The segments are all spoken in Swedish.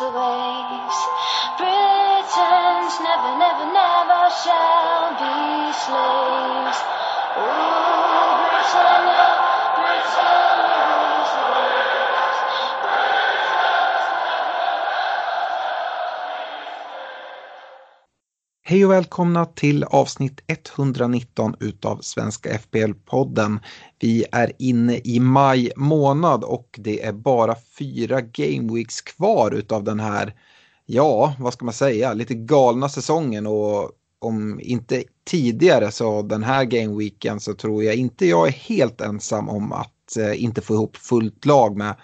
The waves. Britons never, never, never shall be slaves. Britannia, Britannia Hej och välkomna till avsnitt 119 utav Svenska FPL-podden. Vi är inne i maj månad och det är bara fyra gameweeks kvar utav den här, ja, vad ska man säga, lite galna säsongen och om inte tidigare så den här gameweeken så tror jag inte jag är helt ensam om att eh, inte få ihop fullt lag med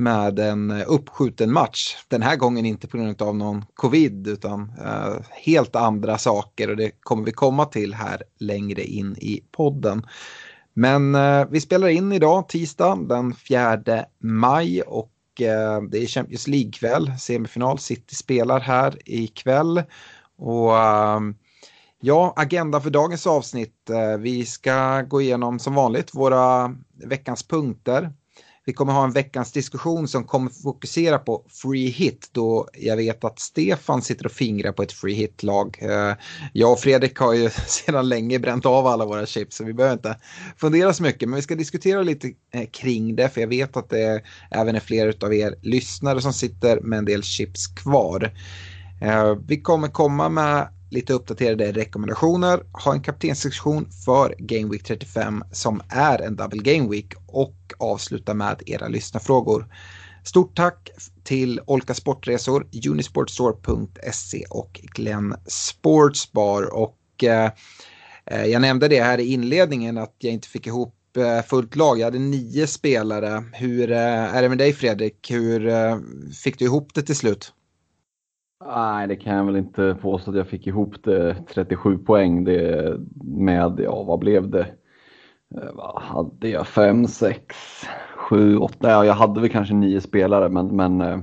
med en eh, uppskjuten match. Den här gången inte på grund av någon covid utan eh, helt andra saker och det kommer vi komma till här längre in i podden. Men eh, vi spelar in idag tisdag den 4 maj och eh, det är Champions League-kväll. Semifinal City spelar här ikväll. Och eh, Ja, agenda för dagens avsnitt. Eh, vi ska gå igenom som vanligt våra veckans punkter. Vi kommer ha en veckans diskussion som kommer fokusera på free hit då jag vet att Stefan sitter och fingrar på ett free hit-lag. Eh, jag och Fredrik har ju sedan länge bränt av alla våra chips så vi behöver inte fundera så mycket men vi ska diskutera lite eh, kring det för jag vet att det även är fler av er lyssnare som sitter med en del chips kvar. Eh, vi kommer komma med lite uppdaterade rekommendationer, ha en kaptenssektion för Game Week 35 som är en double Game Week och avsluta med era lyssnarfrågor. Stort tack till Olka Sportresor, Unisportstore.se och Glenn Sportsbar. Och eh, eh, jag nämnde det här i inledningen att jag inte fick ihop eh, fullt lag. Jag hade nio spelare. Hur eh, är det med dig Fredrik? Hur eh, fick du ihop det till slut? Nej, det kan jag väl inte påstå att jag fick ihop det. 37 poäng det med, ja vad blev det? Eh, vad hade jag? 5, 6, 7, 8? Ja, jag hade väl kanske 9 spelare men, men eh,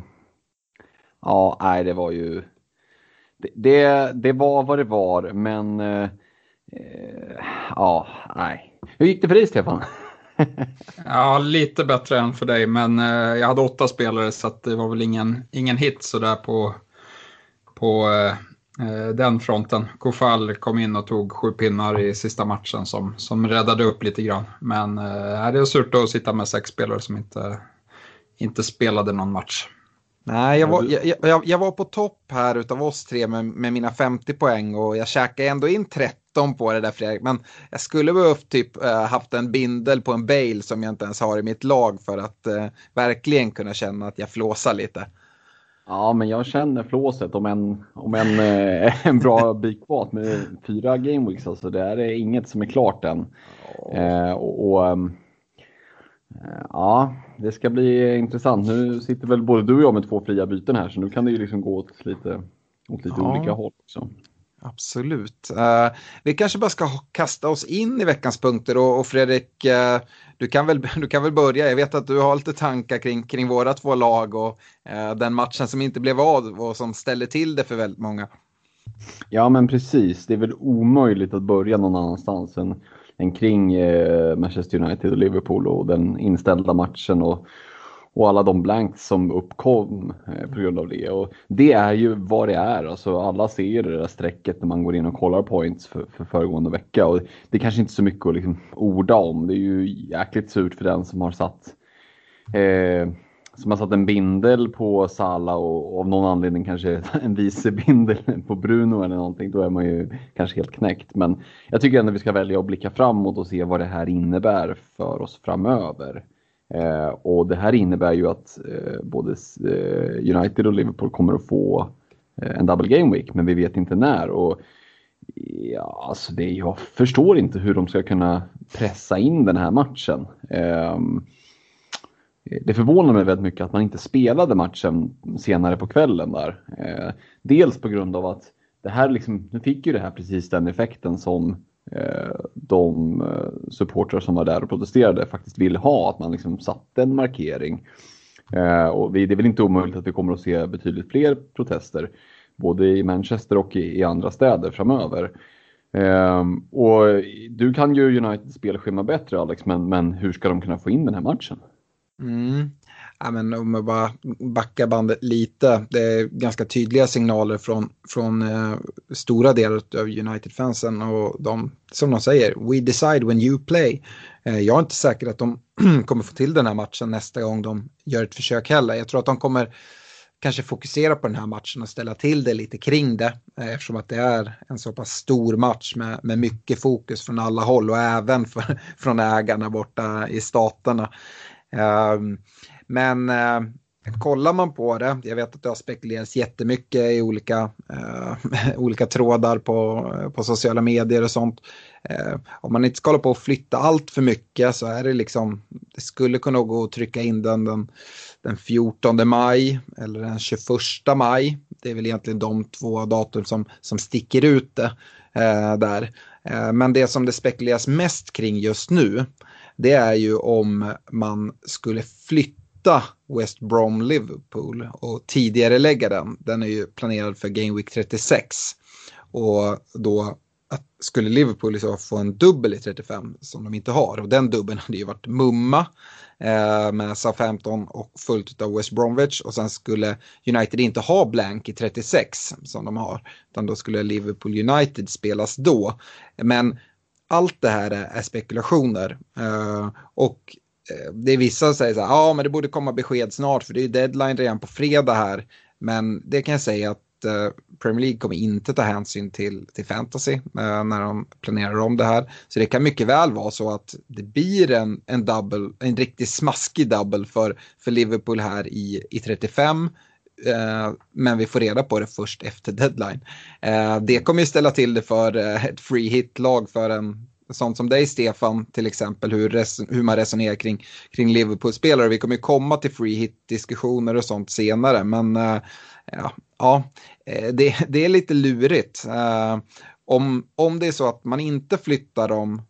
ja, nej det var ju det, det, det var vad det var men eh, eh ja, nej. Hur gick det för dig Stefan? Ja, lite bättre än för dig, men eh, jag hade åtta spelare så att det var väl ingen, ingen hit sådär på, på eh, eh, den fronten. Kofall kom in och tog sju pinnar i sista matchen som, som räddade upp lite grann. Men eh, det är surt att sitta med sex spelare som inte, inte spelade någon match. Nej, jag var, jag, jag, jag var på topp här utav oss tre med, med mina 50 poäng och jag käkade ändå in 13 på det där Fredrik. Men jag skulle behövt typ äh, haft en bindel på en Bale som jag inte ens har i mitt lag för att äh, verkligen kunna känna att jag flåsar lite. Ja, men jag känner flåset om en, om en, eh, en bra bit kvar med fyra gameweeks. Alltså det är inget som är klart än. Eh, och, och ehm, eh, ja, det ska bli intressant. Nu sitter väl både du och jag med två fria byten här så nu kan det ju liksom gå åt lite, åt lite Ja. olika håll också. Absolut. Eh, vi kanske bara ska kasta oss in i veckans punkter och, och Fredrik, eh, du, kan väl, du kan väl börja. Jag vet att du har lite tankar kring, kring våra två lag och eh, den matchen som inte blev av och som ställer till det för väldigt många. Ja, men precis. Det är väl omöjligt att börja någon annanstans än, än kring eh, Manchester United och Liverpool och den inställda matchen och, och alla de blanks som uppkom eh, på grund av det. Och det är ju vad det är. Alltså, alla ser ju det där strecket när man går in och kollar points för, för föregående vecka. Och det är kanske inte så mycket att liksom orda om. Det är ju jäkligt surt för den som har satt eh, som har satt en bindel på Sala och av någon anledning kanske en vice bindel på Bruno eller någonting, då är man ju kanske helt knäckt. Men jag tycker ändå vi ska välja att blicka framåt och se vad det här innebär för oss framöver. Eh, och det här innebär ju att eh, både eh, United och Liverpool kommer att få eh, en double game week, men vi vet inte när. Och Ja, alltså det, jag förstår inte hur de ska kunna pressa in den här matchen. Eh, det förvånar mig väldigt mycket att man inte spelade matchen senare på kvällen där. Eh, dels på grund av att det här liksom, nu fick ju det här precis den effekten som Eh, de eh, supportrar som var där och protesterade faktiskt vill ha, att man liksom satte en markering. Eh, och det är väl inte omöjligt att vi kommer att se betydligt fler protester, både i Manchester och i, andra städer framöver. Ehm, och du kan ju Uniteds spelschema bättre Alex, men, men hur ska de kunna få in den här matchen? Mm. Ja, men om jag bara backar bandet lite. Det är ganska tydliga signaler från, från eh, stora delar av United-fansen. Och de, som de säger, we decide when you play. Eh, jag är inte säker att de kommer få till den här matchen nästa gång de gör ett försök heller. Jag tror att de kommer kanske fokusera på den här matchen och ställa till det lite kring det. Eh, eftersom att det är en så pass stor match med, med mycket fokus från alla håll och även för, från ägarna borta i staterna. Um, men eh, kollar man på det, jag vet att det har spekulerats jättemycket i olika, eh, olika trådar på, på sociala medier och sånt. Eh, om man inte ska hålla på och flytta allt för mycket så är det liksom, det skulle kunna gå att trycka in den, den den 14 maj eller den 21 maj. Det är väl egentligen de två datum som, som sticker ut det, eh, där. Eh, men det som det spekuleras mest kring just nu det är ju om man skulle flytta West Brom Liverpool och tidigare lägga den. Den är ju planerad för Game Week 36. Och då skulle Liverpool så få en dubbel i 35 som de inte har och den dubbeln hade ju varit mumma eh, med Southampton och fullt av West Bromwich och sen skulle United inte ha blank i 36 som de har utan då skulle Liverpool United spelas då. Men allt det här är, spekulationer. eh, och Eh, det är vissa som säger så här, ja men det borde komma besked snart för det är deadline redan på fredag här. Men det kan jag säga att eh, Premier League kommer inte ta hänsyn till, till fantasy eh, när de planerar om det här. Så det kan mycket väl vara så att det blir en, en double, en riktigt smaskig double för, för Liverpool här i, i 35 Eh, men vi får reda på det först efter deadline. Eh, det kommer ju ställa till det för eh, ett free hit-lag för en sånt som dig Stefan till exempel hur, res hur man resonerar kring, kring Liverpool-spelare. Vi kommer ju komma till free hit-diskussioner och sånt senare men eh, ja, ja eh, det, det, är lite lurigt. Eh, om, om det är så att man inte flyttar dem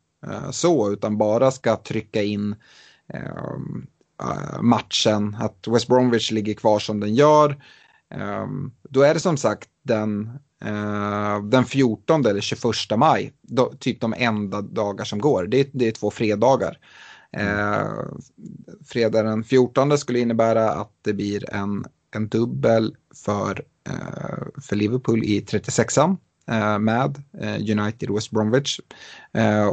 så utan bara ska trycka in matchen, att West Bromwich ligger kvar som den gör. Då är det som sagt den, den 14 eller 21 maj, då, typ de enda dagar som går. Det, det är två fredagar. Uh, fredag den 14 skulle innebära att det blir en, en dubbel för, uh, för Liverpool i 36an med United West Bromwich.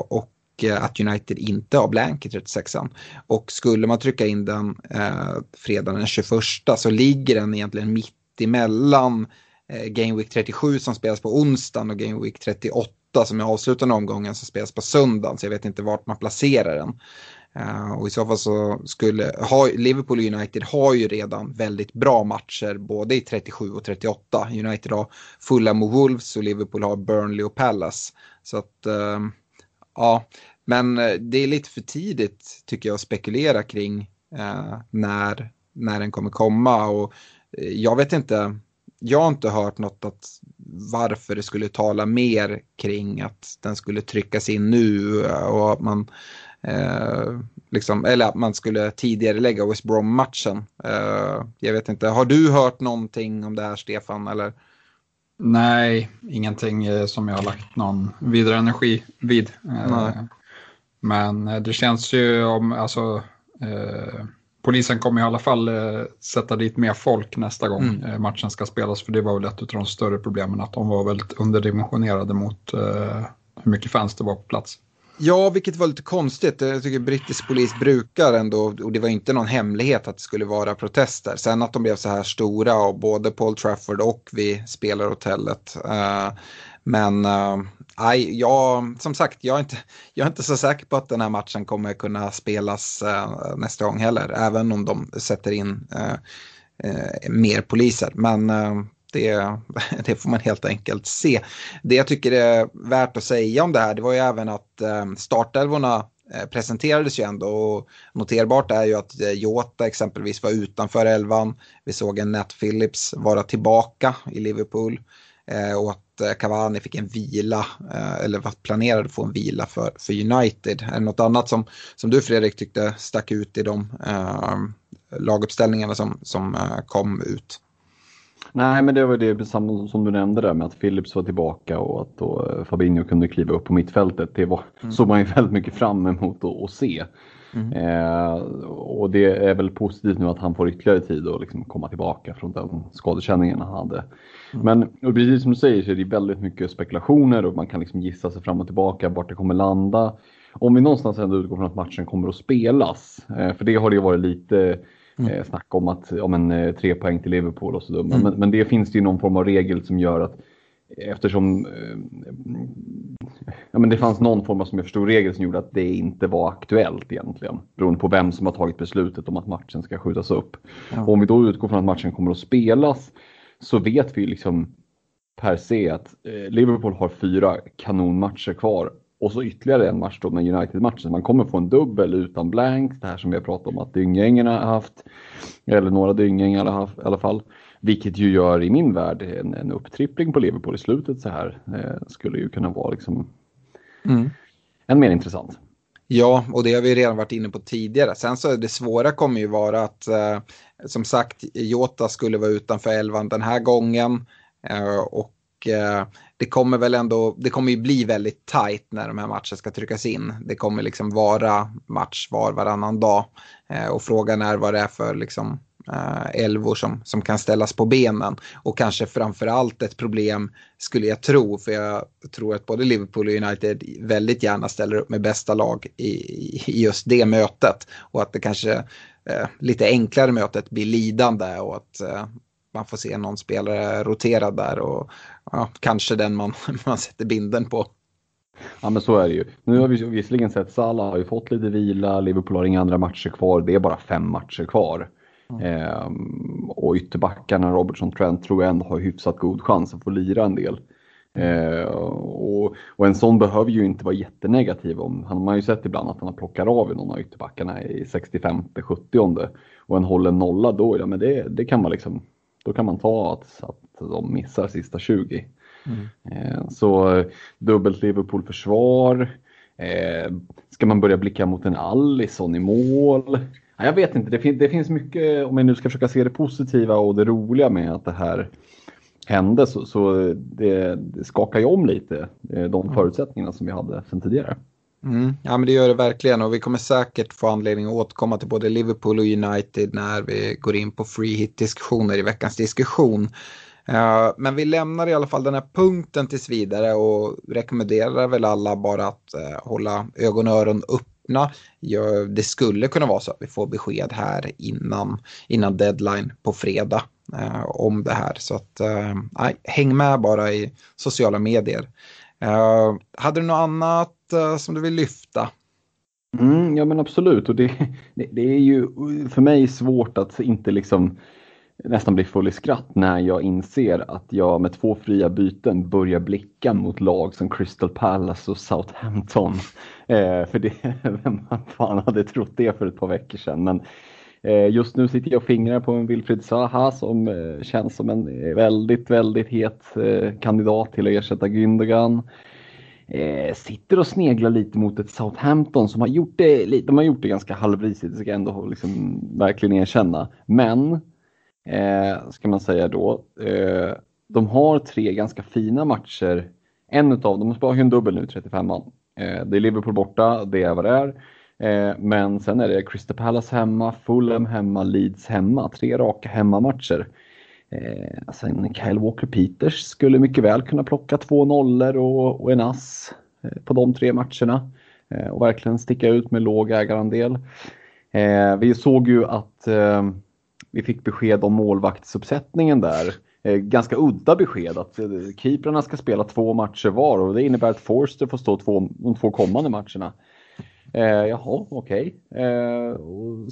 och Eh, att United inte har blank i 36an. Och skulle man trycka in den eh, fredagen den 21 så ligger den egentligen mitt emellan eh, Eh, Game Week 37 som spelas på onsdagen och Game Week 38 som är avslutande omgången som spelas på söndagen. Så jag vet inte vart man placerar den. Uh, och i så fall så skulle, ha, Liverpool och United har ju redan väldigt bra matcher både i 37 och 38. United har Fulham och Wolves och Liverpool har Burnley och Palace. Så att uh, ja, men det är lite för tidigt tycker jag att spekulera kring när, när den kommer komma. Och jag vet inte, jag har inte hört något att varför det skulle tala mer kring att den skulle tryckas in nu och att man eh, liksom, eller att man skulle tidigare lägga West Brom-matchen. Eh, jag vet inte, har du hört någonting om det här Stefan? Eller? Nej, ingenting eh, som jag har lagt någon vidare energi vid. Eh, men eh, det känns ju om, alltså, eh, polisen kommer i alla fall eh, sätta dit mer folk nästa gång mm. matchen ska spelas. För det var väl ett av de större problemen, att de var väldigt underdimensionerade mot hur mycket fans det var på plats. Ja, vilket var lite konstigt. Jag tycker brittisk polis brukar ändå, och det var inte någon hemlighet att det skulle vara protester. Sen att de blev så här stora och både Paul Trafford och vid spelarhotellet. Men Nej, jag, som sagt, jag är, inte, jag är inte så säker på att den här matchen kommer kunna spelas uh, nästa gång heller. Även om de sätter in uh, mer poliser. Men det, det, får man helt enkelt se. Det jag tycker är värt att säga om det här det var ju även att startelvorna presenterades ju ändå och noterbart är ju att Jota exempelvis var utanför elvan. Vi såg en Nat Phillips vara tillbaka i Liverpool och att Eh, Cavani fick en vila, eh, eller var planerade att få en vila för, för United. Är det något annat som, som du Fredrik tyckte stack ut i de eh, laguppställningarna som, som eh, kom ut? Nej, men det var det samma som du nämnde där med att Philips var tillbaka och att då Fabinho kunde kliva upp på mittfältet. Det var, mm. såg man ju väldigt mycket fram emot att, att se. Mm. Eh, och det är väl positivt nu att han får ytterligare tid att liksom komma tillbaka från den skadekänningen han hade. Mm. Men och precis som du säger så är det väldigt mycket spekulationer och man kan liksom gissa sig fram och tillbaka vart det kommer landa. Om vi någonstans ändå utgår från att matchen kommer att spelas, eh, för det har det ju varit lite Mm. Eh, snack om att ja, men, eh, tre poäng till Liverpool och så mm. men, men det finns det ju någon form av regel som gör att eftersom eh, ja, men det fanns någon form av, som jag förstod, regel som gjorde att det inte var aktuellt egentligen. Beroende på vem som har tagit beslutet om att matchen ska skjutas upp. Ja. om vi då utgår från att matchen kommer att spelas så vet vi liksom per se att eh, Liverpool har fyra kanonmatcher kvar och så ytterligare en match då med United-matchen. Man kommer få en dubbel utan blanks, det här som vi har pratat om att dynggängarna har haft, eller några haft i alla fall. Vilket ju gör i min värld en, en upptrippling på Liverpool i slutet så här eh, skulle ju kunna vara liksom mm. än mer intressant. Ja, och det har vi redan varit inne på tidigare. Sen så det svåra kommer ju vara att eh, som sagt Jota skulle vara utanför elvan den här gången. Eh, och eh, det kommer väl ändå, det kommer ju bli väldigt tajt när de här matcherna ska tryckas in. Det kommer liksom vara match var varannan dag. Eh, och frågan är vad det är för liksom eh, elvor som, som kan ställas på benen. Och kanske framförallt ett problem skulle jag tro, för jag tror att både Liverpool och United väldigt gärna ställer upp med bästa lag i, i just det mötet. Och att det kanske eh, lite enklare mötet blir lidande och att eh, man får se någon spelare rotera där och ja, kanske den man, man sätter binden på. Ja men så är det ju. Nu har vi visserligen sett Salah har ju fått lite vila, Liverpool har inga andra matcher kvar, det är bara fem matcher kvar. Mm. och ytterbackarna Robertson Trent tror jag ändå har hyfsat god chans att få lira en del. Eh, och, och, en sån behöver ju inte vara jättenegativ. Om, han har ju sett ibland att han har plockat av någon av ytterbackarna i 65-70 och en håller nolla då, ja men det, det kan man liksom, då kan man ta att, att de missar sista 20. Mm. Eh, så dubbelt Liverpool-försvar. Eh, ska man börja blicka mot en Allison i mål? Jag vet inte, det, fin det finns mycket, om jag nu ska försöka se det positiva och det roliga med att det här hände så, så det, det skakar ju om lite eh, de mm. förutsättningarna som vi hade sedan tidigare. Mm. Ja men det gör det verkligen och vi kommer säkert få anledning att återkomma till både Liverpool och United när vi går in på free hit diskussioner i veckans diskussion. Uh, men vi lämnar i alla fall den här punkten tills vidare och rekommenderar väl alla bara att uh, hålla ögon och öron upp öppna. Det skulle kunna vara så att vi får besked här innan, innan deadline på fredag eh, om det här. Så att, eh, häng med bara i sociala medier. Eh, hade du något annat eh, som du vill lyfta? Mm, ja men absolut och det, det, det, är ju för mig svårt att inte liksom nästan blir full i skratt när jag inser att jag med två fria byten börjar blicka mot lag som Crystal Palace och Southampton. Eh, för det, vem fan hade trott det för ett par veckor sedan? Men eh, just nu sitter jag och fingrar på en Wilfried Zaha som eh, känns som en eh, väldigt, väldigt het eh, kandidat till att ersätta Gündogan. Eh, sitter och sneglar lite mot ett Southampton som har gjort det, de har gjort det ganska halvrisigt, det ska jag ändå liksom verkligen erkänna. Men eh, ska man säga då. Eh, de har tre ganska fina matcher. En utav dem, de har ju en dubbel nu, 35an. Eh, det är Liverpool borta, det är vad det är. Eh, men sen är det Crystal Palace hemma, Fulham hemma, Leeds hemma. Tre raka hemmamatcher. Eh, alltså, sen Kyle Walker-Peters skulle mycket väl kunna plocka två nollor och, och en ass eh, på de tre matcherna. eh, och verkligen sticka ut med låg ägarandel. Eh, vi såg ju att eh, vi fick besked om målvaktsuppsättningen där. Eh, ganska udda besked att eh, keeprarna ska spela två matcher var och det innebär att Forster får stå två, de två kommande matcherna. Eh, jaha, okej. Okay. Eh,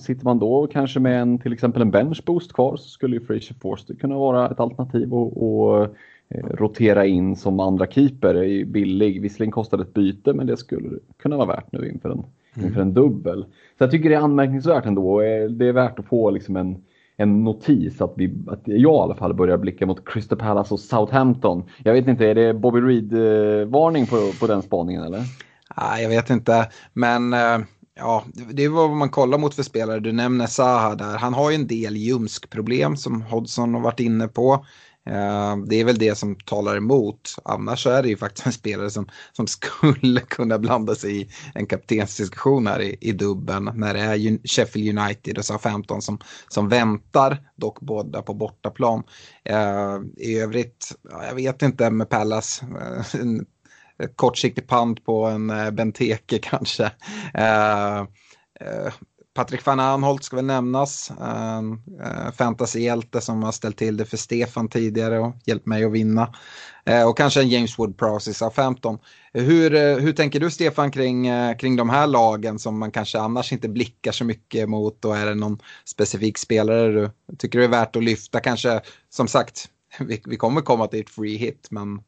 sitter man då kanske med en, till exempel en benchboost kvar så skulle ju Fraser Forster kunna vara ett alternativ och, och eh, rotera in som andra keeper. är billig, visserligen kostar det ett byte men det skulle kunna vara värt nu inför en, mm. inför en dubbel. Så jag tycker det är anmärkningsvärt ändå. Eh, det är värt att få liksom en, en notis att, vi, att jag i alla fall börjar blicka mot Crystal Palace och Southampton. Jag vet inte, är det Bobby Reed-varning på, på den spaningen eller? Nej, jag vet inte, men eh, ja, det är vad man kollar mot för spelare. Du nämner Zaha där. Han har ju en del ljumskproblem som Hodgson har varit inne på. Eh, det är väl det som talar emot. Annars är det ju faktiskt en spelare som, som skulle kunna blanda sig i en kaptensdiskussion här i, i dubben. När det är Sheffield United och Southampton som, som väntar, dock båda på bortaplan. Eh, I övrigt, jag vet inte med Pallas. Eh, Kortsiktig pant på en Benteke kanske. Patrik van Anholt ska väl nämnas. En uh, fantasyhjälte som har ställt till det för Stefan tidigare och hjälpt mig att vinna. Uh, och kanske en James Wood-Prowse av 15. Hur, uh, hur tänker du Stefan kring, kring de här lagen som man kanske annars inte blickar så mycket mot? Och är det någon specifik spelare du tycker det är värt att lyfta? Kanske som sagt, vi, vi kommer komma till ett free hit men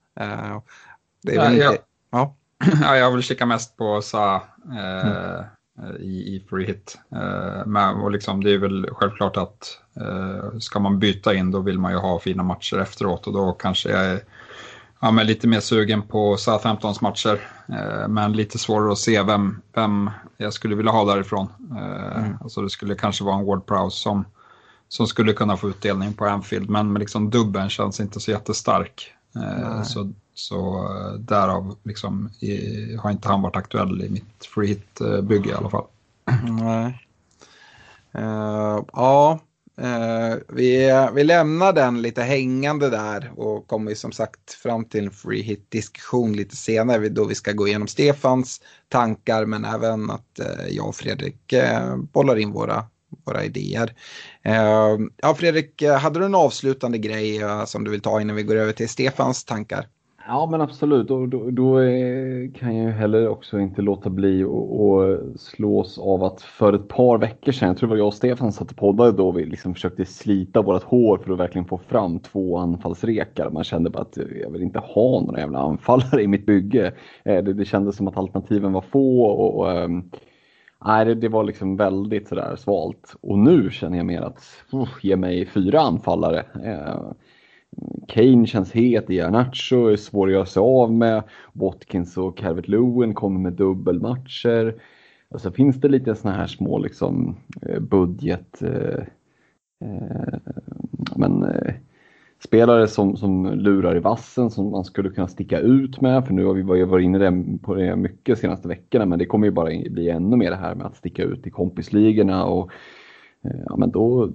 det är väl ja, inte... Ja. ja. jag vill kika mest på Sa. Mm Eh, i, i free hit. Eh, men, och liksom, det är väl självklart att eh, ska man byta in då vill man ju ha fina matcher efteråt och då kanske jag är ja, men lite mer sugen på Southamptons matcher. men lite svårare att se vem, vem jag skulle vilja ha därifrån. mm. Alltså det skulle kanske vara en Ward Prowse som, som skulle kunna få utdelning på Anfield men liksom dubben känns inte så jättestark. så så eh, därav liksom, i, har inte han varit aktuell i mitt free hit-bygge i alla fall. Nej. Uh, ja, uh, vi, vi lämnar den lite hängande där och kommer som sagt fram till en free hit-diskussion lite senare då vi ska gå igenom Stefans tankar men även att jag och Fredrik bollar in våra våra idéer. ja, Fredrik, hade du en avslutande grej som du vill ta innan vi går över till Stefans tankar? Ja men absolut, och då, då kan jag ju heller också inte låta bli att slås av att för ett par veckor sedan, jag tror det var jag och Stefan satt och poddade då, vi liksom försökte slita vårt hår för att verkligen få fram två anfallsrekar. Man kände bara att jag vill inte ha några jävla anfallare i mitt bygge. Eh, det, det kändes som att alternativen var få och, och ehm, Nej, det, det, var liksom väldigt sådär svalt. Och nu känner jag mer att, uh, ge mig fyra anfallare. Eh, Kane känns het, Ianacho är svår att göra sig av med. Watkins och Calvert Lewin kommer med dubbelmatcher. Och så finns det lite såna här små liksom eh, budget... Eh, eh, men, eh, spelare som, som lurar i vassen som man skulle kunna sticka ut med. För nu har vi varit inne på det mycket de senaste veckorna men det kommer ju bara bli ännu mer det här med att sticka ut i kompisligorna. Och, eh, ja, men då,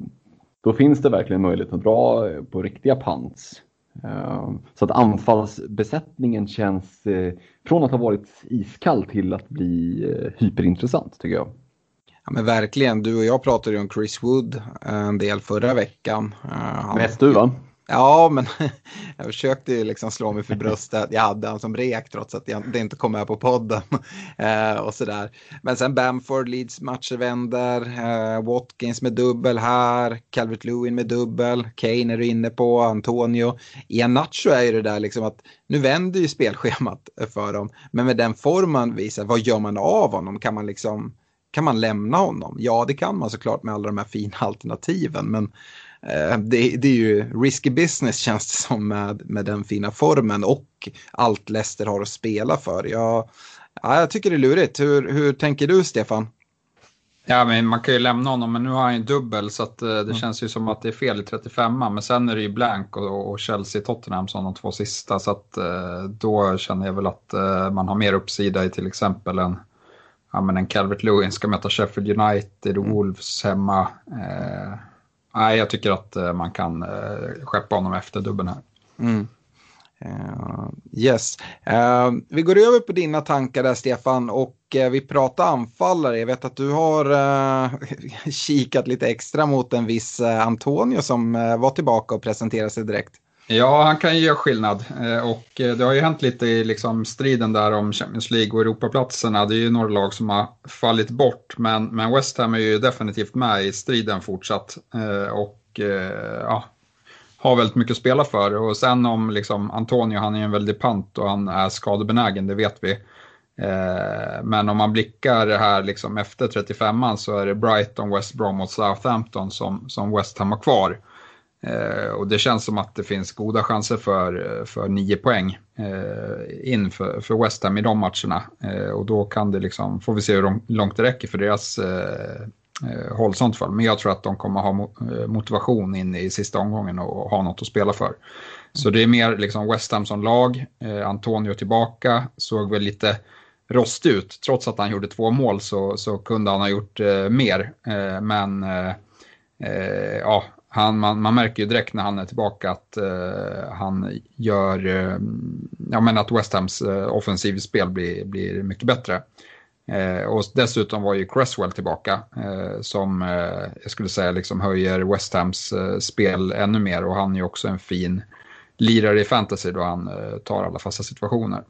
då finns det verkligen möjlighet att dra eh, på riktiga pants. Eh, så att anfallsbesättningen känns, eh, från att ha varit iskall till att bli hyperintressant tycker jag. Ja, men verkligen, du och jag pratade ju om Chris Wood en del förra veckan. Mest du va? Ja, men jag försökte ju liksom slå mig för bröstet. Jag hade han som rek trots att jag, det inte kom med på podden. Eh, och sådär. Men sen Bamford, Leeds matcher vänder. Eh, Watkins med dubbel här. Calvert Lewin med dubbel. Kane är du inne på. Antonio. Ian Nacho är ju det där liksom att nu vänder ju spelschemat för dem. Men med den form man visar, vad gör man av honom? Kan man liksom kan man lämna honom? Ja, det kan man såklart med alla de här fina alternativen. Men det, det, är ju risky business känns det som med, med den fina formen och allt Leicester har att spela för. Jag, ja, jag tycker det är lurigt. Hur, hur tänker du Stefan? Ja, men man kan ju lämna honom, men nu har han ju dubbel så uh, det mm. känns ju som att det är fel i 35 Men sen är det ju blank och, och Chelsea-Tottenham som de två sista. Så att uh, då känner jag väl att man har mer uppsida i till exempel en, ja, men en Calvert Lewin ska möta Sheffield United, och mm. Wolves hemma. Nej, jag tycker att eh, man kan eh, skeppa honom efter dubben här. Mm. Uh, yes. Uh, vi går över på dina tankar där Stefan och uh, vi pratar anfallare. Jag vet att du har kikat lite extra mot en viss Antonio som var tillbaka och presenterade sig direkt. Ja, han kan ju göra skillnad eh, och eh, det har ju hänt lite i liksom striden där om Champions League och Europaplatserna. Det är ju några lag som har fallit bort men, men West Ham är ju definitivt med i striden fortsatt eh, och ja, har väldigt mycket att spela för. Och sen om liksom Antonio, han är ju en väldig pant och han är skadebenägen, det vet vi. Men om man blickar här liksom efter 35an så är det Brighton, West Brom och Southampton som, som West Ham har kvar. Eh, och det känns som att det finns goda chanser för, för nio poäng eh, in för, för West Ham i de matcherna. Eh, och då kan det liksom, får vi se hur långt det räcker för deras eh, eh håll sånt fall. Men jag tror att de kommer ha eh, motivation in i sista omgången och ha något att spela för. Så det är mer liksom West Ham som lag. Eh, Antonio tillbaka, såg väl lite rost ut. Trots att han gjorde två mål så, så kunde han ha gjort eh, mer. Eh, men eh, eh, ja, han, man, man, märker ju direkt när han är tillbaka att eh, han gör, eh, ja men att West Hams eh, offensivspel blir, blir mycket bättre. Eh, och dessutom var ju Cresswell tillbaka eh, som eh, jag skulle säga liksom höjer West Hams eh, spel ännu mer och han är ju också en fin lirare i fantasy då han eh, tar alla fasta situationer.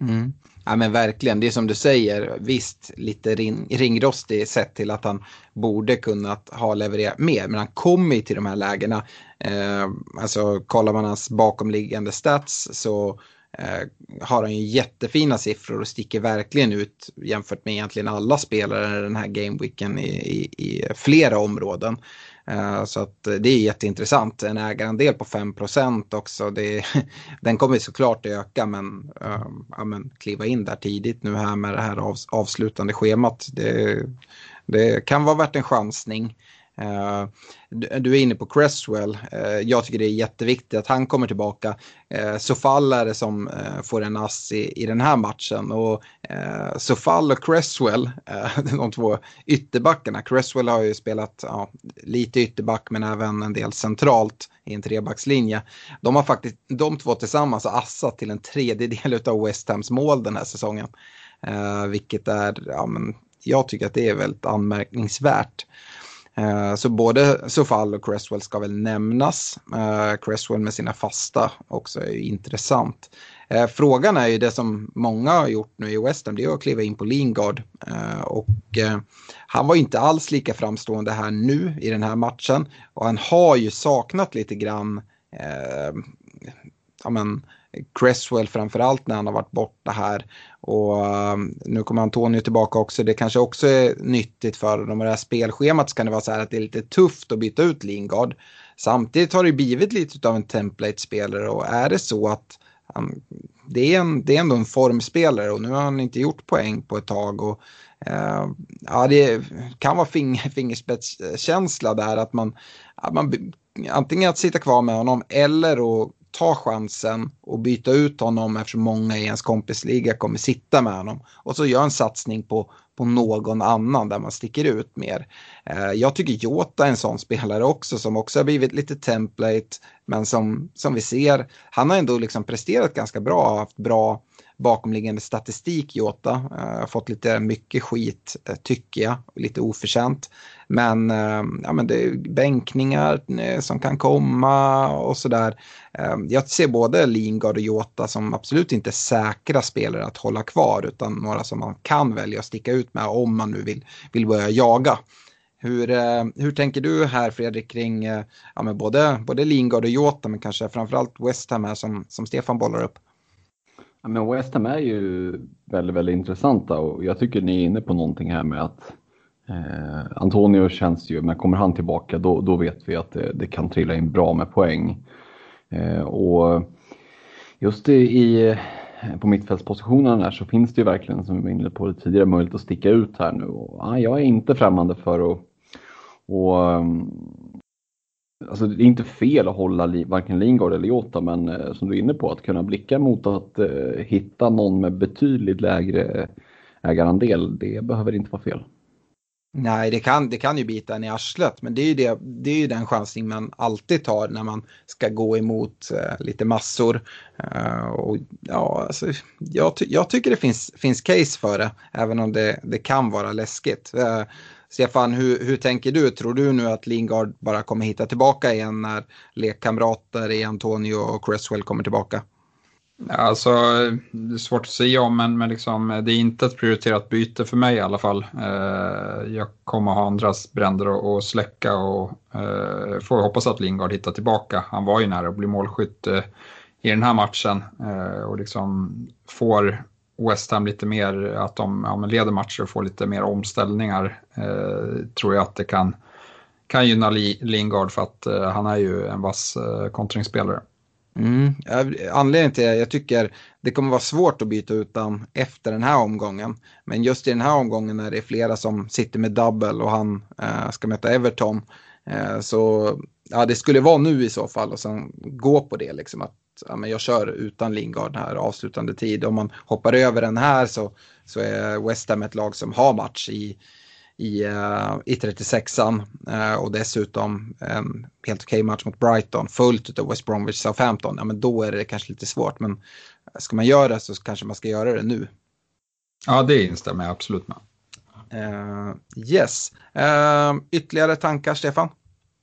Mm. Ja men verkligen, det är som du säger, visst lite ring, ringrostig sett till att han borde kunnat ha levererat mer, men han kommer ju till de här lägena. Eh, alltså kollar man hans bakomliggande stats så Eh, har han ju jättefina siffror och sticker verkligen ut jämfört med egentligen alla spelare den här gameweeken i, i, i flera områden. Eh, så att det är jätteintressant. En ägarandel på 5 också. Det, den kommer såklart öka men, eh, ja, men kliva in där tidigt nu här med det här avslutande schemat. Det, det kan vara värt en chansning. Uh, du är inne på Cresswell. Uh, jag tycker det är jätteviktigt att han kommer tillbaka. Eh, uh, Sofall är det som uh, får en ass i, i den här matchen. Och uh, Sofall och Cresswell, de två ytterbackarna. Cresswell har ju spelat lite ytterback men även en del centralt i en trebackslinje. De har faktiskt, de två tillsammans har assat till en tredjedel av West Hams mål den här säsongen. vilket är, ja men jag tycker att det är väldigt anmärkningsvärt. Eh, så både Sofall och Cresswell ska väl nämnas. Eh, Cresswell med sina fasta också är ju intressant. Eh, frågan är ju det som många har gjort nu i West Ham, det är att kliva in på Lingard. Och han var inte alls lika framstående här nu i den här matchen. Och han har ju saknat lite grann ja men, Cresswell framförallt när han har varit borta här. Och um, nu kommer Antonio tillbaka också. Det kanske också är nyttigt för dem. det här spelschemat så kan det vara så här att det är lite tufft att byta ut Lingard. Samtidigt har det blivit lite av en template-spelare och är det så att han, det, är en, det är ändå en formspelare och nu har han inte gjort poäng på ett tag. Och, eh, ja, det kan vara fingerspetskänsla där att man, att man antingen att sitta kvar med honom eller att ta chansen och byta ut honom eftersom många i ens kompisliga kommer sitta med honom. Och så gör en satsning på, på någon annan där man sticker ut mer. Eh, jag tycker Jota är en sån spelare också som också har blivit lite template men som, som vi ser, han har ändå liksom presterat ganska bra, haft bra bakomliggande statistik Jota. Eh, har fått lite mycket skit eh, tycker jag, lite oförtjänt. Men, eh, ja, men det är bänkningar som kan komma och sådär. jag ser både Lingard och Jota som absolut inte säkra spelare att hålla kvar utan några som man kan välja att sticka ut med om man nu vill, vill börja jaga. Hur, hur tänker du här Fredrik kring ja, men både, både Lingard och Jota men kanske framförallt West Ham här som, som Stefan bollar upp? Ja, men West Ham är ju väldigt, väldigt intressanta och jag tycker ni är inne på någonting här med att eh, Antonio känns ju, men kommer han tillbaka då, då vet vi att det, det kan trilla in bra med poäng. Eh, och just i, eh, på mittfältspositionen här så finns det ju verkligen, som vi var inne på tidigare, möjlighet att sticka ut här nu. Och, ja, jag är inte främmande för att och, ehm, Alltså det är inte fel att hålla varken Lingard eller Jota men eh, som du är inne på att kunna blicka mot att eh, hitta någon med betydligt lägre eh, ägarandel, det behöver inte vara fel. Nej, det kan, det kan ju bita en i arslet, men det är ju, det, det är ju den chansning man alltid tar när man ska gå emot eh, lite massor. Uh, och, ja, alltså, jag, ty jag, tycker det finns, finns case för det, även om det, det kan vara läskigt. Uh, Stefan, hur, hur tänker du? Tror du nu att Lingard bara kommer hitta tillbaka igen när lekkamrater i Antonio och Cresswell kommer tillbaka? Alltså, det är svårt att säga om, men, men liksom, det är inte ett prioriterat byte för mig i alla fall. Eh, jag kommer ha andras bränder att släcka och eh, får hoppas att Lingard hittar tillbaka. Han var ju nära att bli målskytt eh, i den här matchen eh, och liksom får West Ham lite mer, att de ja, leder matcher och får lite mer omställningar, eh, tror jag att det kan, kan gynna Lingard för att eh, han är ju en vass eh, kontringsspelare. Mm. Anledningen till det, jag tycker det kommer vara svårt att byta ut den efter den här omgången. Men just i den här omgången när det är flera som sitter med double och han eh, ska möta Everton. Eh, så ja, det skulle vara nu i så fall och sen gå på det liksom att ja, men jag kör utan Lingard här avslutande tid. Om man hoppar över den här så, så är West Ham ett lag som har match i i, uh, i 36an uh, och dessutom en helt okej okay match mot Brighton fullt av West Bromwich Southampton, ja men då är det kanske lite svårt men ska man göra det så kanske man ska göra det nu. Ja, det instämmer jag absolut med. Uh, yes, ytterligare tankar Stefan?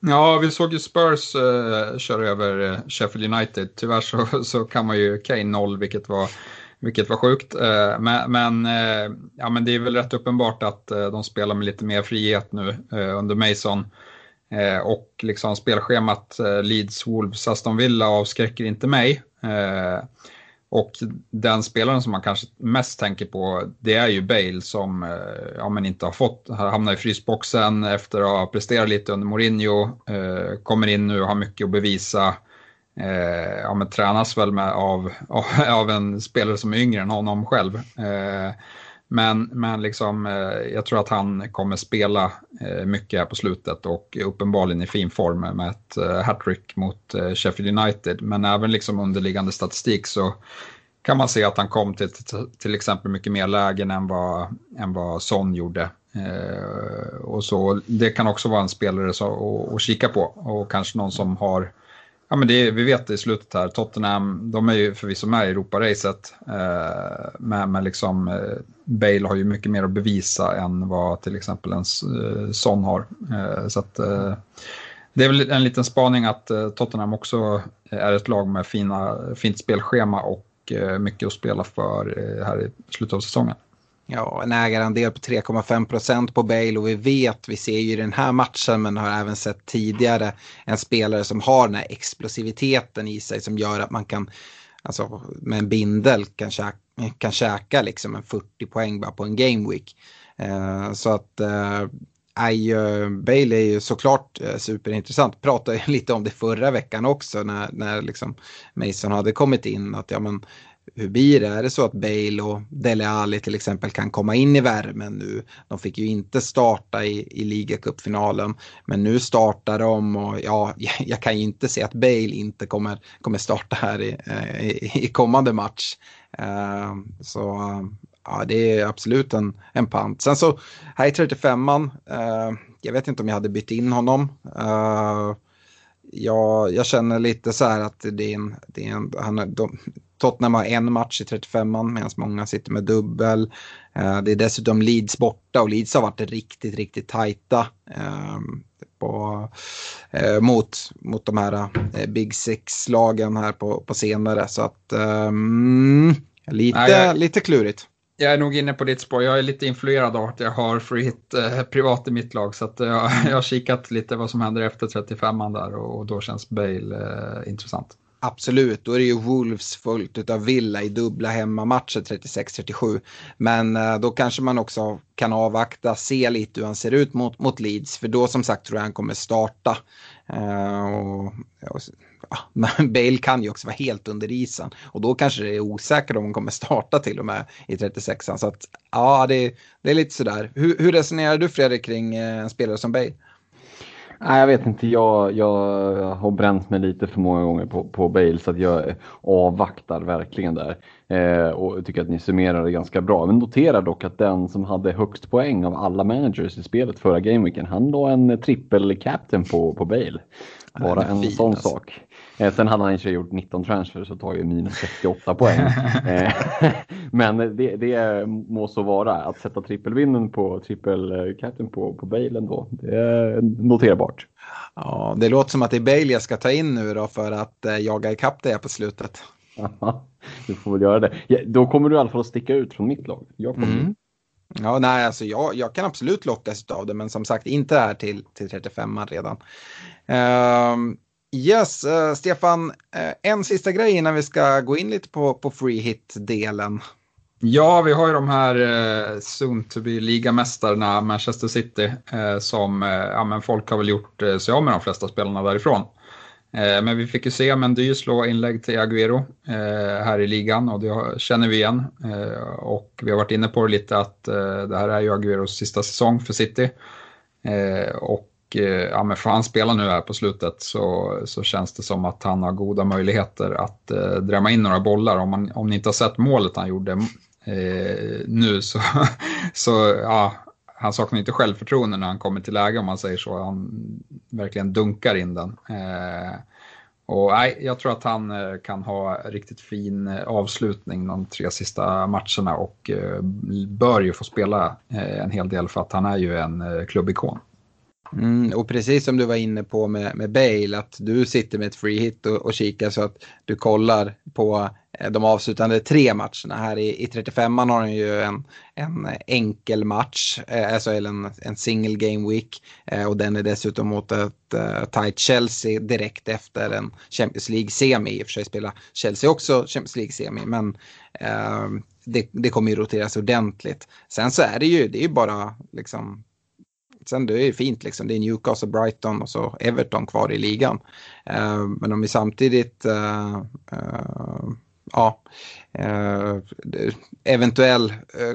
Ja, vi såg ju Spurs uh, köra över eh, Sheffield United. Tyvärr så, så kan man ju Kane noll, vilket var vilket var sjukt. Uh, men, men, uh, ja, men det är väl rätt uppenbart att de spelar med lite mer frihet nu under Mason. Och liksom spelschemat Leeds, Wolves, Aston Villa avskräcker inte mig. Och den spelaren som man kanske mest tänker på det är ju Bale som eh, ja, men inte har fått, hamnar i frysboxen efter att ha presterat lite under Mourinho. Eh, kommer in nu och har mycket att bevisa eh, ja, men tränas väl med av, av, en spelare som är yngre än honom själv. Eh, men, men liksom, eh, jag tror att han kommer spela eh, mycket här på slutet och uppenbarligen i fin form med ett eh, hattrick mot Sheffield United. Men även liksom underliggande statistik så kan man se att han kom till till exempel mycket mer lägen än vad, än vad Son gjorde. Eh, och så, det kan också vara en spelare så, att, att kika på och kanske någon som har Ja, men det, vi vet det i slutet här, Tottenham, de är ju förvisso med i Europaracet. Eh, men, men liksom, eh, Bale har ju mycket mer att bevisa än vad till exempel en eh, Son har. Eh, så att, eh, det är väl en liten spaning att eh, Tottenham också är ett lag med fina, fint spelschema och eh, mycket att spela för eh, här i slutet av säsongen ja, en ägarandel på 3,5 procent på Bale och vi vet, vi ser ju i den här matchen men har även sett tidigare en spelare som har den här explosiviteten i sig som gör att man kan, alltså med en bindel kan käka, kan käka liksom en 40 poäng bara på en game week. Eh, så att eh, Bale är ju såklart uh, superintressant. Pratade lite om det förra veckan också när, när liksom Mason hade kommit in. Att ja, men, hur blir det? Är det så att Bale och Dele Alli till exempel kan komma in i värmen nu? De fick ju inte starta i, i ligacupfinalen, men nu startar de och ja, jag kan ju inte se att Bale inte kommer, kommer starta här i, eh, i, i kommande match. Uh, så ja, det är absolut en, en pant. Sen så här i 35an, uh, ehm, jag vet inte om jag hade bytt in honom. Ehm, jag, jag känner lite så här att det är en, det är en han, de, Tottenham har en match i 35an medan många sitter med dubbel. Eh, det är dessutom Leeds borta och Leeds har varit riktigt, riktigt tajta ehm, på, eh, mot, mot de här eh, Big Six-lagen här på, på senare. Så att um, lite, Nej, jag, lite klurigt. Jag är nog inne på ditt spår. Jag är lite influerad av att jag har free hit eh, privat i mitt lag. Så att, jag, jag har kikat lite vad som händer efter 35an där och, och då känns Bale eh, intressant. Absolut, då är det ju Wolves fullt av Villa i dubbla hemmamatcher 36-37. Men eh, då kanske man också kan avvakta, se lite hur han ser ut mot, mot Leeds. För då som sagt tror jag han kommer starta. Uh, och, och, ja, men Bale kan ju också vara helt under isen. Och då kanske det är osäkert om han kommer starta till och med i 36an. Så att ja, det, det är lite sådär. Hur, hur resonerar du Fredrik kring eh, en spelare som Bale? Nej, jag vet inte. Jag, jag har bränt mig lite för många gånger på, på Bale så att jag avvaktar verkligen där. Eh, och tycker att ni summerar det ganska bra. Men notera dock att den som hade högst poäng av alla managers i spelet förra gameweeken, han la en trippel captain på, på Bale. Bara en fin, sån alltså. sak. Eh, sen hade han inte gjort 19 transfers och tar ju minus 68 poäng. Eh, men det, det må så vara. Att sätta trippelvinnen på trippel captain på, på Bale ändå, det är noterbart. Ja, det låter som att det är Bale jag ska ta in nu då för att eh, jaga ikapp det på slutet. du får väl göra det. Ja, då kommer du i alla fall att sticka ut från mitt lag. Jag kommer mm. Ja, nej, alltså jag, jag kan absolut lockas av det, men som sagt inte här till, till 35 redan. Uh, yes, uh, Stefan, uh, en sista grej innan vi ska gå in lite på, på free hit-delen. Ja, vi har ju de här eh, soon to be ligamästarna Manchester City eh, som eh, ja, men folk har väl gjort eh, sig av med de flesta spelarna därifrån. Eh, men vi fick ju se Mendy slå inlägg till Agüero eh, här i ligan och det känner vi igen. Och vi har varit inne på det lite att det här är ju Agüeros sista säsong för City. Och Eh, ja, men får han spela nu här på slutet så, så känns det som att han har goda möjligheter att eh, drämma in några bollar. Om, man, om ni inte har sett målet han gjorde eh, nu så, så ja, han saknar inte självförtroende när han kommer till läge om man säger så. Han verkligen dunkar in den. Eh, och nej, jag tror att han eh, kan ha riktigt fin avslutning de tre sista matcherna och eh, bör ju få spela eh, en hel del för att han är ju en eh, klubbikon. Mm, och precis som du var inne på med, med Bale, att du sitter med ett free hit och, och kikar så att du kollar på eh, de avslutande tre matcherna. Här i, i 35an har han ju en, en enkel match, eh, alltså en, en single game week. Eh, och den är dessutom mot ett uh, tight Chelsea direkt efter en Champions League-semi. I och för sig spelar Chelsea också Champions League-semi, men uh, det, det kommer ju roteras ordentligt. Sen så är det ju, det är ju bara liksom Sen det är det fint liksom. Det är Newcastle, Brighton och så Everton kvar i ligan. Uh, men om vi samtidigt uh, uh, ja, eventuell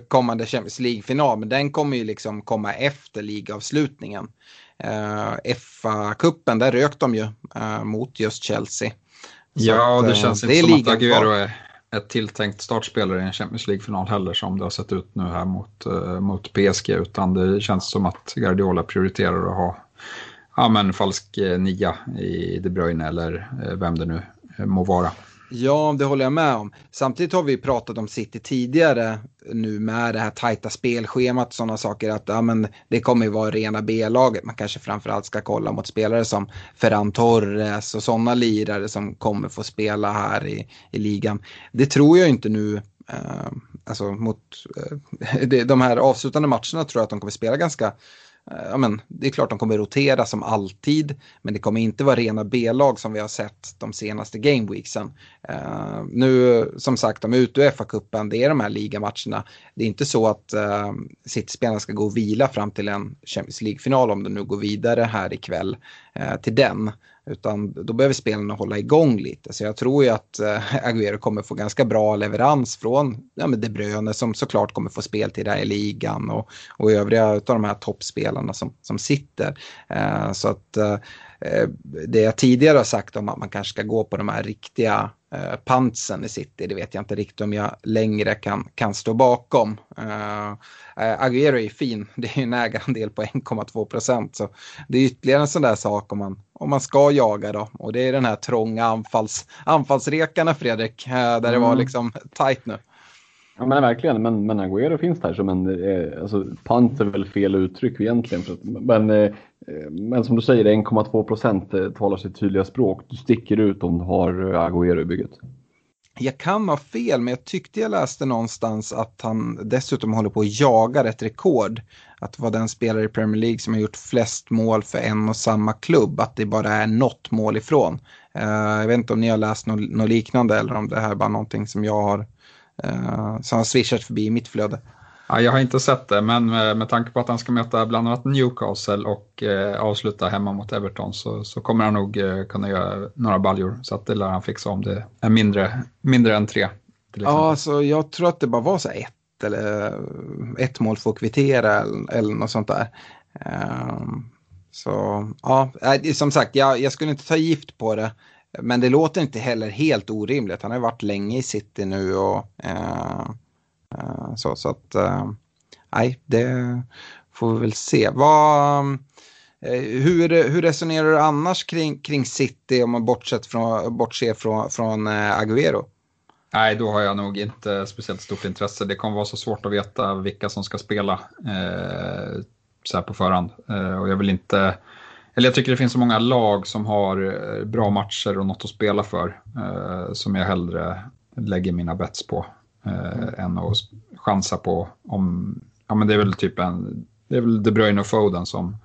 kommande Champions League-final, men den kommer ju liksom komma efter ligavslutningen. FA-cupen, där rök de ju mot just Chelsea. ja, det känns inte som att Agüero är ett tilltänkt startspelare i en Champions League-final heller som det har sett ut nu här mot, eh, mot PSG utan det känns som att Guardiola prioriterar att ha ja, men falsk uh, nia i De Bruyne eller eh, vem det nu eh, må vara. Ja, det håller jag med om. Samtidigt har vi pratat om City tidigare nu med det här tajta spelschemat och sådana saker att ja, men det kommer ju vara rena B-laget. Man kanske framförallt ska kolla mot spelare som Ferran Torres och sådana lirare som kommer få spela här i, i ligan. Det tror jag inte nu. Eh, alltså mot eh, de här avslutande matcherna tror jag att de kommer spela ganska Eh, ja, men, det är klart de kommer rotera som alltid, men det kommer inte vara rena B-lag som vi har sett de senaste gameweeksen. Uh, eh, nu, som sagt, de är ute ur FA-cupen, det är de här ligamatcherna. Det är inte så att uh, City-spelarna ska gå och vila fram till en Champions League-final om de nu går vidare här ikväll uh, till den. Utan då behöver spelarna hålla igång lite. Så jag tror ju att eh, Agüero kommer få ganska bra leverans från ja, men De Bruyne som såklart kommer få speltid där i ligan och, och övriga av de här toppspelarna som, som sitter. Eh, så att eh, eh, det jag tidigare har sagt om att man kanske ska gå på de här riktiga eh, pantsen i City, det vet jag inte riktigt om jag längre kan, kan stå bakom. Eh, Agüero är fin, det är ju en ägarandel på 1,2 procent. Så det är ytterligare en sån där sak om man, om man ska jaga då. Och det är den här trånga anfalls, anfallsrekarna Fredrik, eh, där mm. det var mm. liksom tajt nu. Ja men verkligen, men, men Agüero finns där som en, eh, alltså pant är väl fel uttryck egentligen. För, men, eh, Eh, men som du säger, 1,2 procent eh, talar sitt tydliga språk. Du sticker ut om du har eh, Agüero i bygget. Jag kan ha fel, men jag tyckte jag läste någonstans att han dessutom håller på att jaga ett rekord. Att vara den spelare i Premier League som har gjort flest mål för en och samma klubb. Att det bara är något mål ifrån. Jag vet inte om ni har läst något, liknande eller om det här är bara någonting som jag har som har swishat förbi i mitt flöde. Ja, jag har inte sett det, men med, med tanke på att han ska möta bland annat Newcastle och eh, avsluta hemma mot Everton så, så kommer han nog eh, kunna göra några baljor. Så att det lär han fixa om det är mindre, mindre än tre. Ja, alltså, jag tror att det bara var så ett eller ett mål för att kvittera eller, eller något sånt där. Um, Så ja, som sagt, jag, jag skulle inte ta gift på det. Men det låter inte heller helt orimligt. Han har varit länge i city nu och eh, Eh, så. Så att eh, nej, det får vi väl se. Vad, eh, hur, hur resonerar du annars kring, kring city om man bortsett från, bortser från, från Agüero? Nej, då har jag nog inte speciellt stort intresse. Det kommer vara så svårt att veta vilka som ska spela eh, så här på förhand. Eh, och jag vill inte eller jag tycker det finns så många lag som har bra matcher och något att spela för eh, som jag hellre lägger mina bets på Eh, än att chansa på om, ja men det är väl typ en, det är väl De Bruyne och Foden som,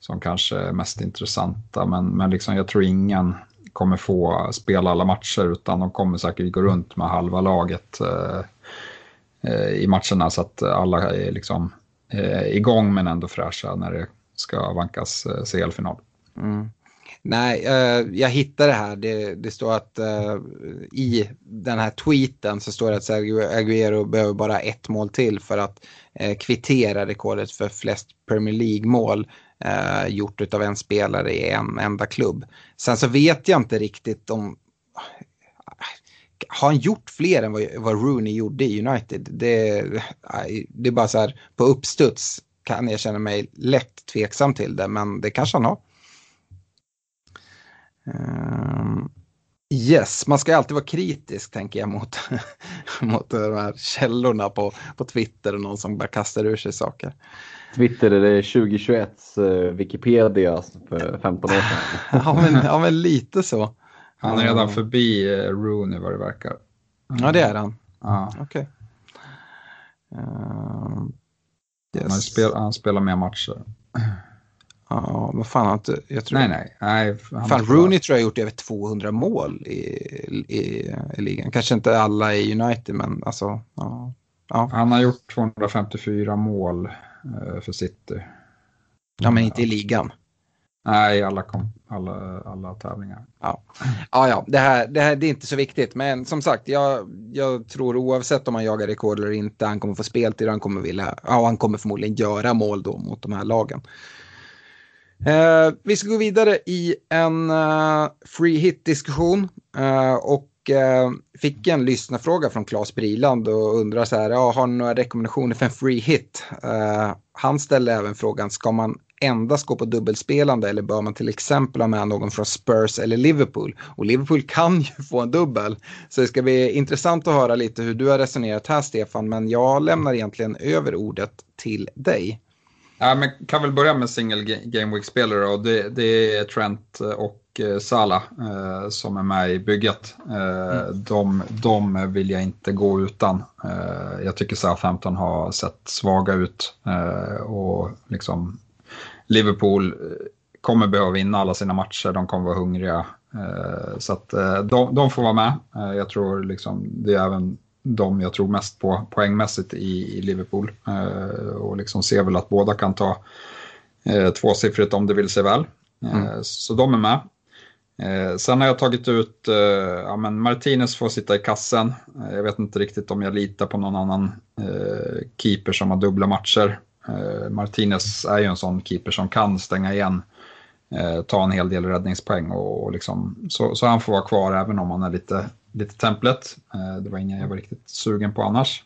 som kanske är mest intressanta men, men liksom jag tror ingen kommer få spela alla matcher utan de kommer säkert gå runt med halva laget eh, eh i matcherna så att alla är liksom eh, igång men ändå fräscha när det ska vankas eh, CL-final. Mm. Nej, uh, jag hittade det här. Det, det står att uh, i den här tweeten så står det att Sergio Aguero behöver bara ett mål till för att uh, kvittera rekordet för flest Premier League-mål gjort av en spelare i en enda klubb. Sen så vet jag inte riktigt om... Har han gjort fler än vad, vad Rooney gjorde i United? Det, det är bara så här på uppstuds kan jag känna mig lätt tveksam till det, men det kanske han har. Um, yes, man ska alltid vara kritisk tänker jag mot, mot de här källorna på, på Twitter och någon som bara kastar ur sig saker. Twitter är det 2021 uh, eh, Wikipedia för 15 år sedan. ja, men, ja, men lite så. Han är redan förbi uh, Rooney vad det verkar. Mm. Ja, det är han. Ja. Okej. Okay. Uh, Yes. Han, spel, han spelar mer matcher. Ja, vad fan, han jag tror... Nej, nej. nej fan, Rooney tror jag har gjort över 200 mål i, i, i, ligan. Kanske inte alla i United, men alltså... Ja, ja. Han har gjort 254 mål eh, för City. Ja, men inte i ligan. Nej, alla, kom, alla, alla tävlingar. Ja, ja, ja det, här, det här det är inte så viktigt. Men som sagt, jag, jag tror oavsett om han jagar rekord eller inte, han kommer få speltid och han kommer vilja, ja, han kommer förmodligen göra mål då mot de här lagen. Eh, vi ska gå vidare i en eh, free hit-diskussion. Eh, och eh, fick en lyssnarfråga från Claes Briland och undrar så här, ja, har ni några rekommendationer för en free hit? Eh, han ställde även frågan, ska man endast gå på dubbelspelande eller bör man till exempel ha med någon från Spurs eller Liverpool? Och Liverpool kan ju få en dubbel. Så det ska bli intressant att höra lite hur du har resonerat här Stefan, men jag lämnar egentligen över ordet till dig. Ja, men kan väl börja med single game week-spelare och det, det, är Trent och eh, Salah eh, som är med i bygget. Eh, mm. de, de vill jag inte gå utan. Eh, jag tycker Southampton har sett svaga ut eh, och liksom Liverpool eh, kommer behöva vinna alla sina matcher, de kommer vara hungriga. Eh, så att eh, de, de får vara med. Jag tror liksom, det är även de jag tror mest på poängmässigt i, Liverpool. Och liksom ser väl att båda kan ta tvåsiffrigt om det vill sig väl. Mm. Så de är med. sen har jag tagit ut, ja men Martinez får sitta i kassen. jag vet inte riktigt om jag litar på någon annan keeper som har dubbla matcher. Eh, Martinez är ju en sån keeper som kan stänga igen, eh, ta en hel del räddningspoäng och, och liksom, så, så han får vara kvar även om han är lite, lite templet. Eh, det var ingen jag var riktigt sugen på annars.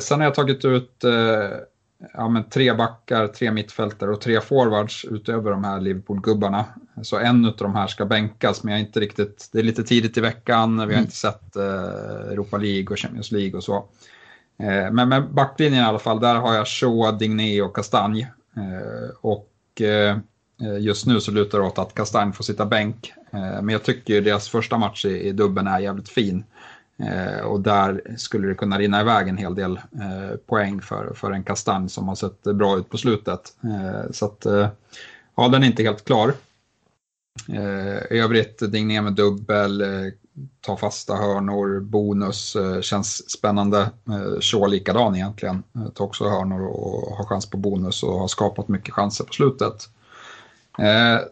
sen har jag tagit ut ja, men tre backar, tre mittfältare och tre forwards utöver de här Liverpool-gubbarna. Så en av de här ska bänkas, men jag är inte riktigt, det är lite tidigt i veckan, vi har mm. inte sett Europa League och Champions League och så. Eh, men med backlinjen i alla fall, där har jag Shaw, Digné och Kastanj. Eh, och eh, just nu så lutar det åt att Kastanj får sitta bänk. Eh, men jag tycker deras första match i dubben är jävligt fin. Eh, och där skulle det kunna rinna iväg en hel del eh, poäng för, för en Kastanj som har sett bra ut på slutet. Så att, ja, den är inte helt klar. Eh, övrigt ner med dubbel, ta fasta hörnor, bonus, eh, känns spännande. Eh, Shaw likadan egentligen, eh, tar också hörnor och har chans på bonus och har skapat mycket chanser på slutet.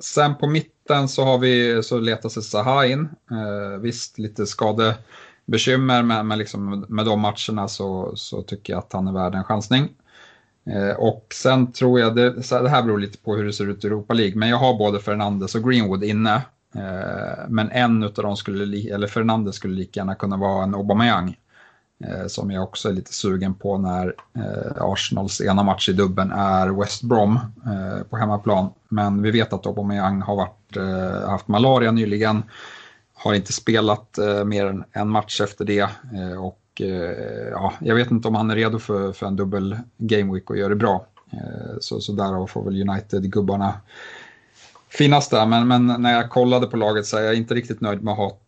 sen på mitten så har vi, så letar sig Zaha in. Eh, visst, lite skadebekymmer, men, men liksom med de matcherna så, så tycker jag att han är värd en chansning. Eh, och sen tror jag, det, det här beror lite på hur det ser ut i Europa League, men jag har både Fernandes och Greenwood inne. Eh, men en av dem skulle, eller Fernandes skulle lika gärna kunna vara en Aubameyang. Eh, som jag också är lite sugen på när eh, Arsenals ena match i dubben är West Brom eh, på hemmaplan. Men vi vet att Aubameyang har varit, eh, haft malaria nyligen. Har inte spelat mer än en match efter det. och ja, jag vet inte om han är redo för, för en dubbel game week och gör det bra. så, så därav får väl United-gubbarna finnas där. Men, men när jag kollade på laget så är jag inte riktigt nöjd med att ha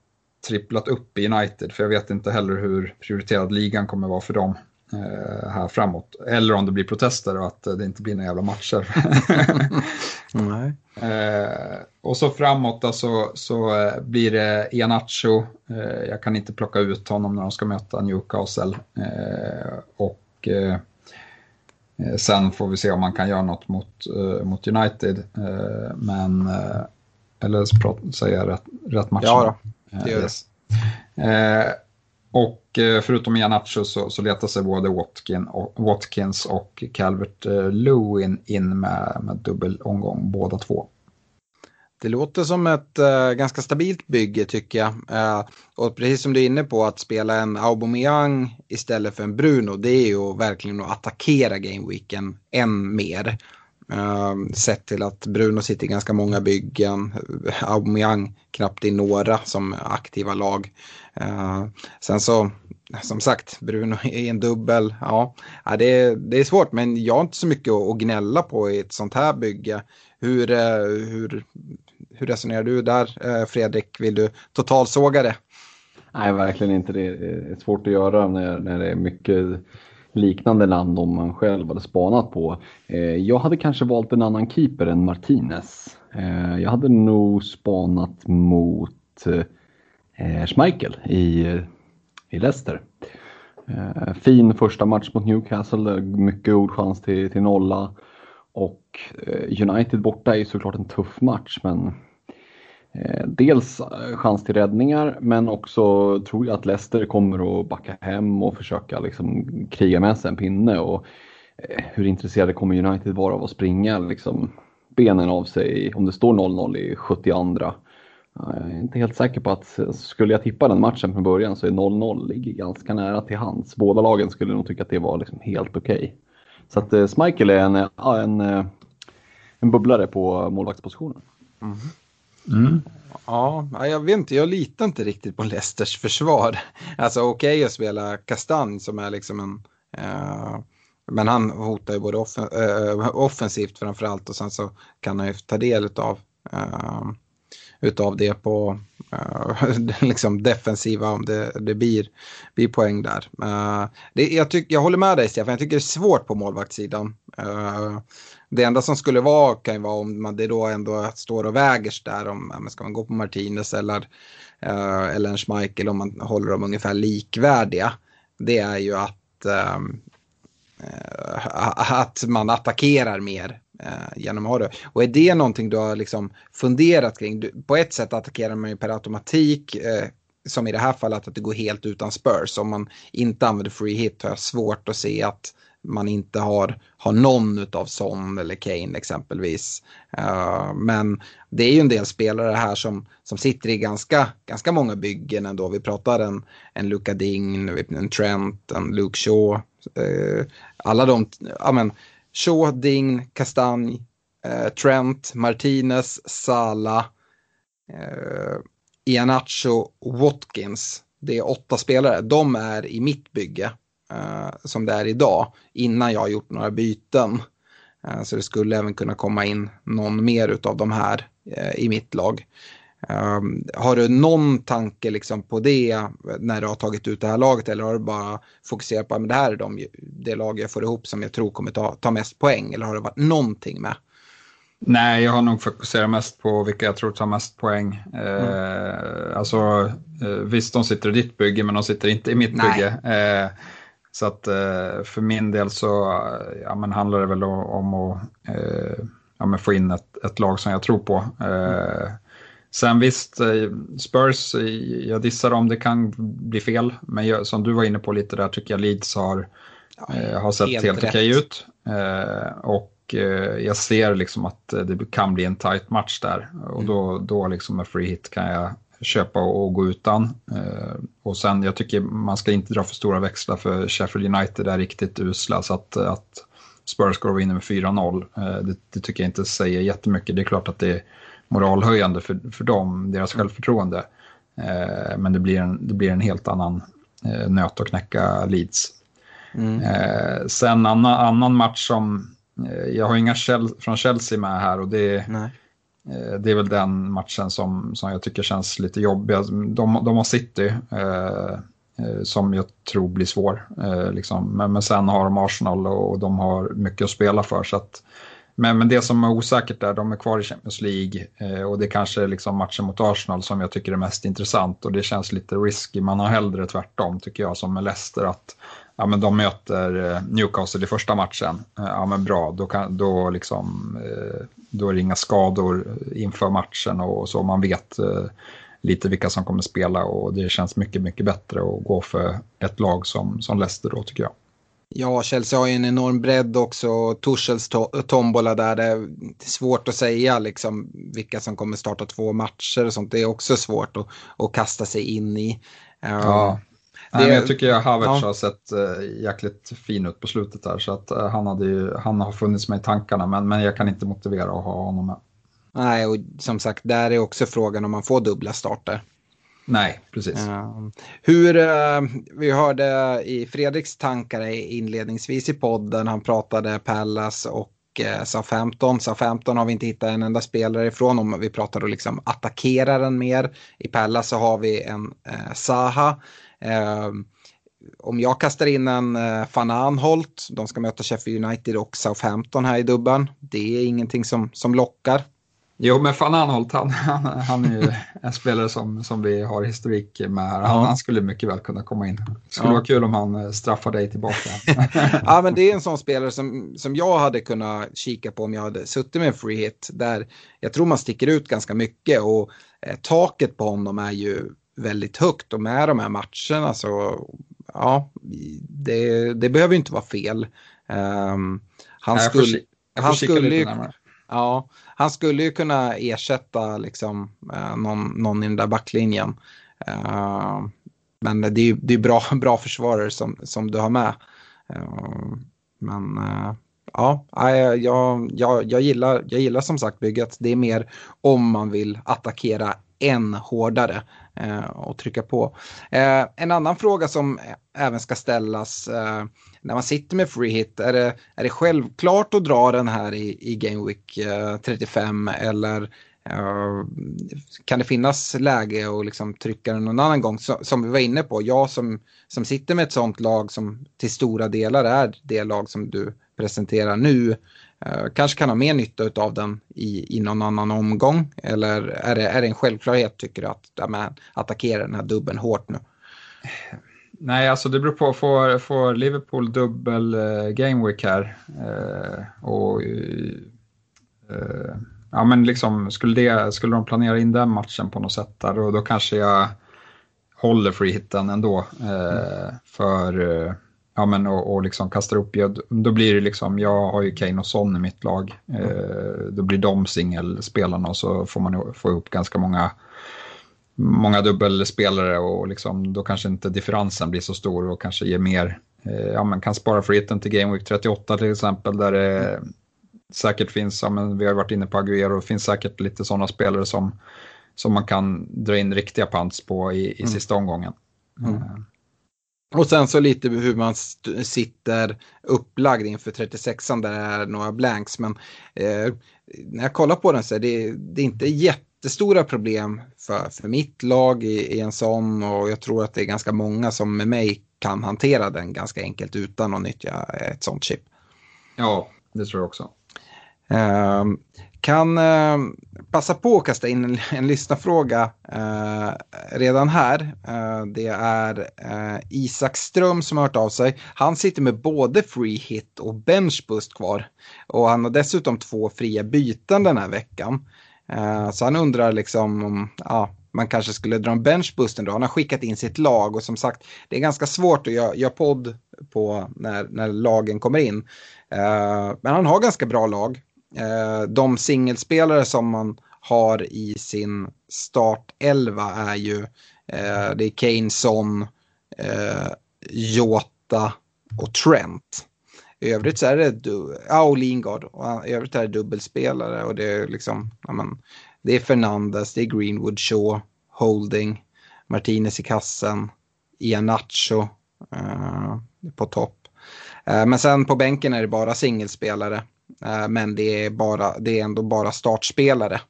tripplat upp i United. För jag vet inte heller hur prioriterad ligan kommer vara för dem eh, här framåt. Eller om det blir protester och att det inte blir några jävla matcher. Nej. Eh, och så framåt då, så, så eh, blir det Ianacho. Eh, jag kan inte plocka ut honom när de ska möta Newcastle. Eh, och eh, Eh, sen får vi se om man kan göra något mot, mot United. Men, eller säger jag rätt, rätt match? Ja, då, det gör yes. det. och förutom Ianacho så, så letar sig både Watkin och, Watkins och Calvert Lewin in med, med dubbel omgång båda två. Det låter som ett uh, ganska stabilt bygge tycker jag. Uh, och precis som du är inne på att spela en Aubameyang istället för en Bruno det är ju verkligen att attackera gameweeken än mer. Uh, sett till att Bruno sitter i ganska många byggen, Aubameyang knappt i några som aktiva lag. Uh, sen så, som sagt, Bruno i en dubbel, ja, det, är, det är svårt men jag har inte så mycket att gnälla på i ett sånt här bygge. Hur, eh, hur hur resonerar du där eh, Fredrik? Vill du totalsåga det? Nej, verkligen inte. Det är svårt att göra när, när det är mycket liknande land om man själv hade spanat på. Eh, jag hade kanske valt en annan keeper än Martinez. Eh, jag hade nog spanat mot eh, Schmeichel i, i Leicester. Eh, fin första match mot Newcastle, mycket god chans till, till nolla. Och eh, United borta är såklart en tuff match men Eh, dels eh, chans till räddningar men också tror jag att Leicester kommer att backa hem och försöka liksom kriga med sig en pinne. Och eh, hur intresserade kommer United vara av att springa liksom benen av sig om det står 0-0 i 72? Jag är inte helt säker på att skulle jag tippa den matchen från början så är 0-0 ligger ganska nära till hands. Båda lagen skulle nog tycka att det var liksom helt okej. Okay. Så att Smichael Schmeichel är en, en, en bubblare på målvaktspositionen. Mm. Mm. Ja, jag vet inte, jag litar inte riktigt på Leicesters försvar. Alltså okej okay att spela Kastanj som är liksom en... Uh, men han hotar ju både off uh, eh, offensivt framförallt och sen så kan han ju ta del av uh, eh, utav det på uh, liksom defensiva om det, det blir, blir poäng där. Uh, det, jag, tyck, jag håller med dig Stefan, jag tycker det är svårt på målvaktssidan. Det enda som skulle vara kan ju vara om man det då ändå står och väger där om ja, ska man gå på Martinez eller, eh, eller en Schmeichel om man håller dem ungefär likvärdiga. Det är ju att ehm, eh, att man attackerar mer eh, genom att ha det. Och är det någonting du har liksom funderat kring? Du, på ett sätt attackerar man ju per automatik. Eh, som i det här fallet att det går helt utan Spurs. Om man inte använder free hit har jag svårt att se att man inte har, har någon av Son eller Kane exempelvis. Uh, men det är ju en del spelare här som, som sitter i ganska, ganska många byggen ändå. Vi pratar en, en Luka Ding, en Trent, en Luke Shaw. Uh, alla de, ja men Shaw, Ding, Kastanj, uh, eh, Trent, Martinez, Sala, uh, Ianacho, Watkins. Det är åtta spelare. De är i mitt bygge uh, som det är idag innan jag har gjort några byten. Uh, så det skulle även kunna komma in någon mer av de här uh, i mitt lag. har du någon tanke liksom på det när du har tagit ut det här laget eller har du bara fokuserat på att det här är de, det lag jag får ihop som jag tror kommer ta, ta mest poäng eller har det varit någonting med? Nej, jag har nog fokuserat mest på vilka jag tror tar mest poäng. Mm. Eh, alltså, eh, visst, de sitter i ditt bygge, men de sitter inte i mitt Nej. bygge. Eh, så att eh, för min del så ja, men handlar det väl om att eh, ja, men få in ett, ett lag som jag tror på. Eh, sen visst, Spurs, jag dissar om det kan bli fel, men jag, som du var inne på lite där tycker jag Leeds har, ja, har sett helt, helt okej ut. och jag ser liksom att det kan bli en tight match där. Och då, då liksom med free hit kan jag köpa och gå utan. Och sen, jag tycker man ska inte dra för stora växlar för Sheffield United är riktigt usla. Så att, att Spurs går vinner med 4-0, det, det, tycker jag inte säger jättemycket. Det är klart att det är moralhöjande för, för dem, deras självförtroende. Men det blir en, det blir en helt annan nöt att knäcka Leeds. Mm. Eh, sen annan, annan match som, eh, jag har inga från Chelsea med här och det, eh, Eh, det är väl den matchen som, som jag tycker känns lite jobbig. Alltså, de, de har City eh, eh, som jag tror blir svår. Eh, liksom. men, men sen har de Arsenal och de har mycket att spela för. Så att, men, men det som är osäkert är de är kvar i Champions League eh, och det är kanske liksom matchen mot Arsenal som jag tycker är mest intressant och det känns lite risky. Man har hellre tvärtom tycker jag som med Leicester att ja, men de möter eh, Newcastle i första matchen. Eh, ja, men bra, då, kan, då, liksom, eh, då är det inga skador inför matchen och så. Man vet lite vilka som kommer spela och det känns mycket, mycket bättre att gå för ett lag som, som Leicester då tycker jag. Ja, Chelsea har ju en enorm bredd också. Tuchels to tombola där. Det är svårt att säga liksom, vilka som kommer starta två matcher och sånt. Det är också svårt att, att kasta sig in i. Ja. Nej, men jag tycker Havertz ja. har sett uh, jäkligt fin ut på slutet där så att uh, han, hade ju, han har funnits med i tankarna men, men jag kan inte motivera att ha honom med. Nej, och som sagt där är också frågan om man får dubbla starter. Nej, precis. Uh, hur, uh, vi hörde i Fredriks tankar inledningsvis i podden, han pratade Pallas och uh, Southampton. Southampton har vi inte hittat en enda spelare ifrån om vi pratar då liksom attackeraren mer. I Pallas så har vi en Saha om jag kastar in en eh, Van Anholt, de ska möta Sheffield United och Southampton här i dubben. Det är ingenting som, som lockar. Jo, men Van Anholt, han, han, han är ju en spelare som, som vi har historik med här. Han, han skulle mycket väl kunna komma in. Det skulle ja. vara kul om han eh, straffar dig tillbaka. ja, men det är en sån spelare som, som jag hade kunnat kika på om jag hade suttit med en free hit. Där jag tror man sticker ut ganska mycket och eh, taket på honom är ju väldigt högt och med de här matcherna så ja, det, det behöver inte vara fel. Um, han, Nej, skulle, han skulle ju, ja, han skulle ju kunna ersätta liksom, uh, någon, någon i den där backlinjen. Uh, men det är, det är bra, bra försvarare som, som du har med. Uh, men ja, jag, jag, jag, gillar, jag gillar som sagt bygget. Det är mer om man vill attackera än hårdare eh, Eh, och trycka på. Eh, en annan fråga som även ska ställas eh, när man sitter med free hit, är det, är det självklart att dra den här i, i Game Week eh, 35 eller eh, kan det finnas läge att liksom trycka den någon annan gång? Som vi var inne på, jag som, som sitter med ett sånt lag som till stora delar är det lag som du presenterar nu Eh, kanske kan ha mer nytta av den i, i någon annan omgång. Eller är det, är det en självklarhet tycker du att ja, men, attackera den här dubben hårt nu? Nej, alltså det beror på. Får, får Liverpool dubbel eh, game week här eh, och eh, ja, men liksom, skulle, det, skulle de planera in den matchen på något sätt där och då kanske jag håller free hitten ändå. Mm. För eh, ja, men, och, och liksom kastar upp, ja, då blir det liksom, jag har ju Kane och Son i mitt lag. Eh, då blir de singelspelarna och så får man få upp ganska många, många dubbelspelare och liksom, då kanske inte differensen blir så stor och kanske ger mer. Eh, ja, man kan spara friheten till Game Week 38 till exempel där det säkert finns, ja, men vi har varit inne på Aguero, det finns säkert lite sådana spelare som, som man kan dra in riktiga pants på i, i mm. sista omgången. Mm. Eh, och sen så lite hur man sitter upplagd inför 36an där det är några blanks. Men eh, när jag kollar på den så är det, det är inte jättestora problem för, för mitt lag i, i, en sån och jag tror att det är ganska många som med mig kan hantera den ganska enkelt utan att nyttja ett sånt chip. Ja, det tror jag också. Um, kan eh, passa på att kasta in en, en lyssnarfråga eh, redan här. Eh, det är eh, Isak Ström som har hört av sig. Han sitter med både free hit och benchboost kvar. Och han har dessutom två fria byten den här veckan. Eh, så han undrar liksom om, ja, man kanske skulle dra en benchboost ändå. Han har skickat in sitt lag och som sagt det är ganska svårt att göra, göra podd på när, när lagen kommer in. Eh, men han har ganska bra lag. Eh, de singelspelare som man har i sin startelva är ju eh, det är Kane, Son, eh, Jota och Trent. I övrigt så är det, ja och Lingard, och i övrigt är det dubbelspelare och det är liksom, ja, men, det är Fernandes, det är Greenwood, Shaw, Holding, Martinez i kassen, Ianacho eh, på topp. Eh, men sen på bänken är det bara singelspelare, Eh, men det är, bara, det är ändå bara startspelare.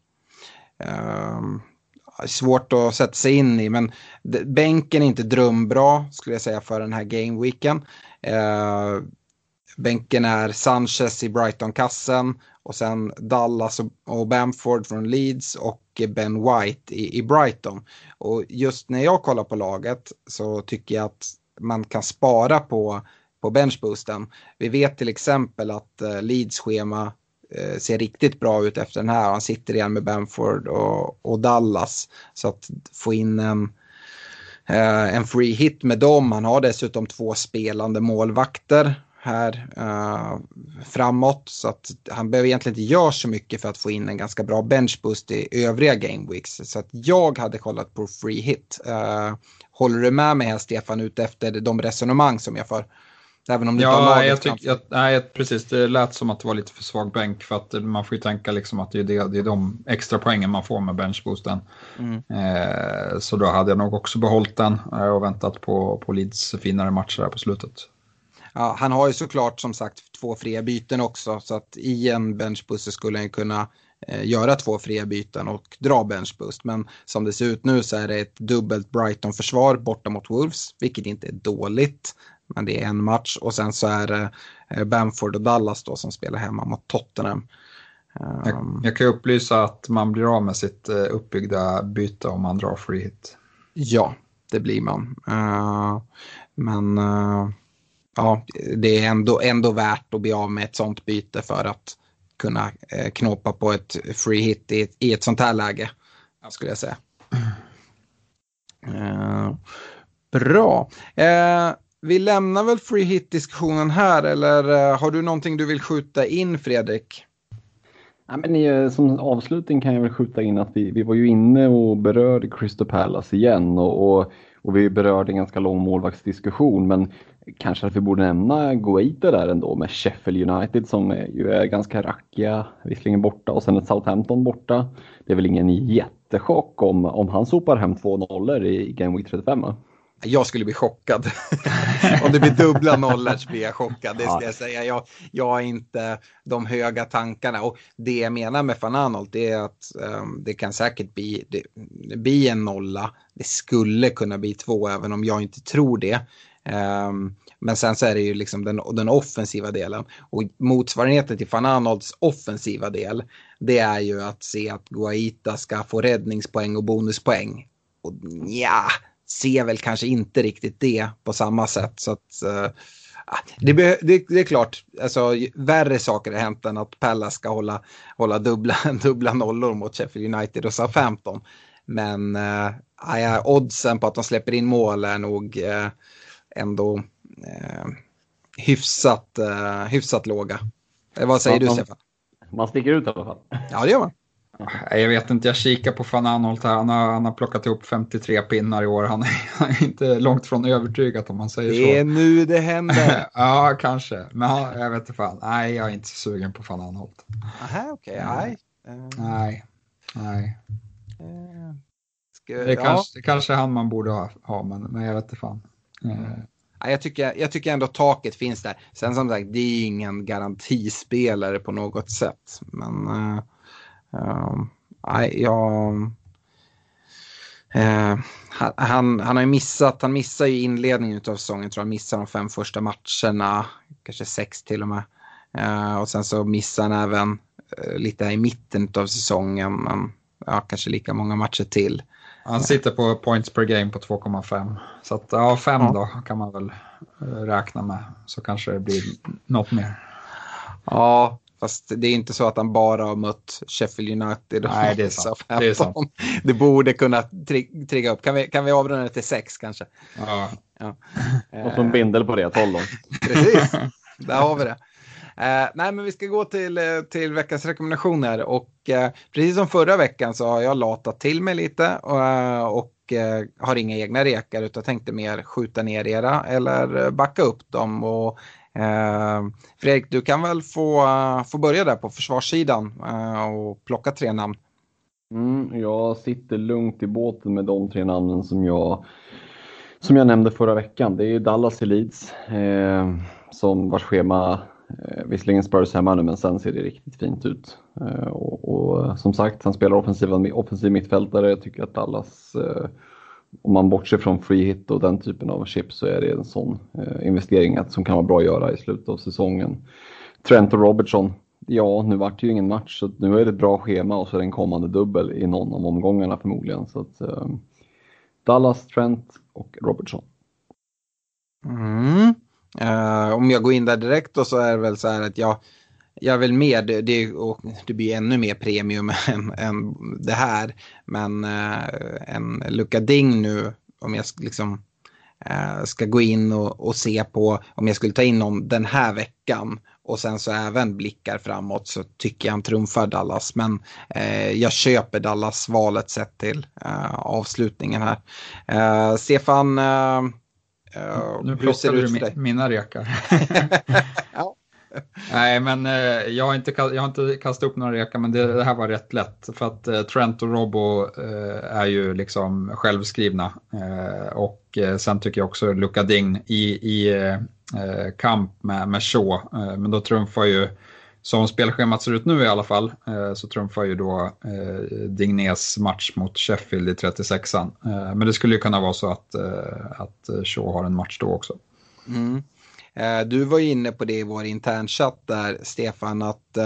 Ehm, svårt att sätta sig in i, men bänken är inte drömbra skulle jag säga för den här gameweeken. Ehm, bänken är Sanchez i Brighton-kassen och sen Dallas och Bamford från Leeds och Ben White i, i Brighton. Och just när jag kollar på laget så tycker jag att man kan spara på, på benchboosten. Vi vet till exempel att eh, Leeds schema eh, ser riktigt bra ut efter den här. Han sitter igen med Bamford och, och Dallas. Så att få in en, eh, en free hit med dem. Han har dessutom två spelande målvakter här eh, framåt. Så att han behöver egentligen inte göra så mycket för att få in en ganska bra benchboost i övriga gameweeks. Så att jag hade kollat på free hit. Eh, håller du med mig här Stefan ute efter de resonemang som jag för? Även om det ja, jag tycker, jag, nej, precis. Det lät som att det var lite för svag bänk för att man får ju tänka liksom att det är, det, det är de extra poängen man får med benchboosten. Mm. Eh, så då hade jag nog också behållit den och väntat på, på Leeds finare matcher här på slutet ja, han har ju såklart som sagt två fria byten också så att i en benchboost skulle han kunna eh, göra två fria byten och dra benchboost. Men som det ser ut nu så är det ett dubbelt Brighton-försvar borta mot Wolves, vilket inte är dåligt. Men det är en match och sen så är det eh, Bamford och Dallas då som spelar hemma mot Tottenham. Jag, ehm. jag kan upplysa att man blir av med sitt eh, uppbyggda byte om man drar free hit. Ja, det blir man. Uh, men ja, det är ändå, ändå värt att bli av med ett sånt byte för att kunna eh, knåpa på ett free hit i, i ett sånt här läge. Skulle jag säga. Eh, bra. Vi lämnar väl free hit-diskussionen här eller eh, har du någonting du vill skjuta in Fredrik? Ja, men eh, som avslutning kan jag väl skjuta in att vi, vi var ju inne och berörde Crystal Palace igen och, och, och vi berörde en ganska lång målvaktsdiskussion men kanske att vi borde nämna Guaita där ändå med Sheffield United som eh, ju är ganska rackiga, visserligen borta och sen ett Southampton borta. Det är väl ingen jättechock om, om han sopar hem två nollor i Game Week 35? Va? Jag skulle bli chockad. om det blir dubbla nollor så blir jag chockad. Det ska jag säga. Jag, jag har inte de höga tankarna. Och det jag menar med van Anolt är att um, det kan säkert bli, det, bli en nolla. Det skulle kunna bli två även om jag inte tror det. Um, men sen så är det ju liksom den, den offensiva delen. Och motsvarigheten till van Arnolds offensiva del, det är ju att se att Guaita ska få räddningspoäng och bonuspoäng. Och ja, ser väl kanske inte riktigt det på samma sätt. Så att, uh, det, det, det, är klart, alltså, värre saker har hänt än att Pella ska hålla, hålla dubbla, dubbla nollor mot Sheffield United och Southampton. Men uh, ja, oddsen på att de släpper in mål är nog uh, ändå eh, hyfsat, eh, hyfsat låga. Eh, vad säger man, du Stefan? Man sticker ut i alla fall. Ja, det gör man. Jag vet inte, jag kikar på van Anholt här. Han har, han har plockat ihop 53 pinnar i år. Han är, han är inte långt från övertygad om man säger så. Det är nu det händer. ja, kanske. Men jag vet inte fan. Nej, jag är inte så sugen på van Anholt. Aha, okej. Okay. Nej. Nej. Nej. Uh, det, är kanske, det kanske är han man borde ha, ha men, men jag vet inte fan. Mm. Jag tycker, jag tycker ändå taket finns där. Sen som sagt, det är ingen garantispelare på något sätt. Men uh, uh, jag... Uh, han, han har ju missat, han missar ju inledningen av säsongen, tror jag, missar de fem första matcherna, kanske sex till och med. Uh, och sen så missar han även uh, lite i mitten av säsongen, men ja, kanske lika många matcher till. Han sitter på points per game på 2,5. Så att, ja, fem ja. då kan man väl eh, räkna med. Så kanske det blir något mer. Ja, Fast det är inte så att han bara har mött Sheffield United. Och Nej, det är sant. Det, är sant. det borde kunna tri trigga upp. Kan vi, kan vi avrunda det till sex kanske? Ja. ja. Och så en bindel på det, 12 Precis, där har vi det. Eh, nej, men vi ska gå till, eh, till veckans rekommendationer och eh, precis som förra veckan så har jag latat till mig lite och, eh, och eh, har inga egna rekar utan tänkte mer skjuta ner era eller backa upp dem. Och, eh, Eh, Fredrik, du kan väl få, eh, få börja där på försvarssidan eh, och plocka tre namn. Mm, jag sitter lugnt i båten med de tre namnen som jag, som jag nämnde förra veckan. Det är Dallas i Leeds, eh, som vars schema Eh, visserligen Spurs hemma nu men sen ser det riktigt fint ut. Eh, och, och, som sagt, han spelar offensiv, offensiv mittfältare. Jag tycker att Dallas, eh, om man bortser från free hit och den typen av chips så är det en sån eh, investering som kan vara bra att göra i slutet av säsongen. Trent och Robertson, ja nu vart det ju ingen match så nu är det ett bra schema och så är det en kommande dubbel i någon av omgångarna förmodligen. Så att, eh, Dallas, Trent och Robertson. Mm. Uh, om jag går in där direkt då så är det väl så här att jag, jag är väl med, det, det, det blir ännu mer premium än, än det här. Men uh, en Luka Ding nu, om jag liksom uh, ska gå in och, och, se på, om jag skulle ta in någon den här veckan och sen så även blickar framåt så tycker jag han trumfar Dallas. Men jag köper Dallas-valet sett till avslutningen här. Stefan, Uh, nu plockar du mi mina rekar. ja. Nej, men eh, jag, har inte, jag har inte kastat upp några rekar, men det, det här var rätt lätt. För att eh, Trent och Robbo eh, är ju liksom självskrivna. Eh, och eh, sen tycker jag också Luka Ding i, i kamp med, med Shaw. men då trumfar ju som spelschemat ser ut nu i alla fall eh, så trumfar ju då eh, Dignes match mot Sheffield i 36an. Eh, men det skulle ju kunna vara så att, att Shaw har en match då också. Mm. Du var ju inne på det i vår internchatt där, Stefan, att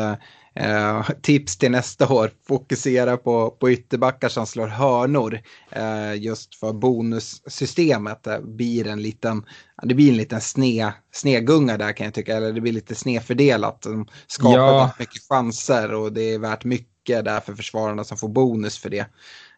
Eh, tips till nästa år, fokusera på, på ytterbackar som slår hörnor. Eh, just för bonussystemet det blir en liten, det blir en liten sne, snegunga där kan jag tycka, eller det blir lite snedfördelat. De skapar ja. mycket chanser och det är värt mycket där för försvararna som får bonus för det.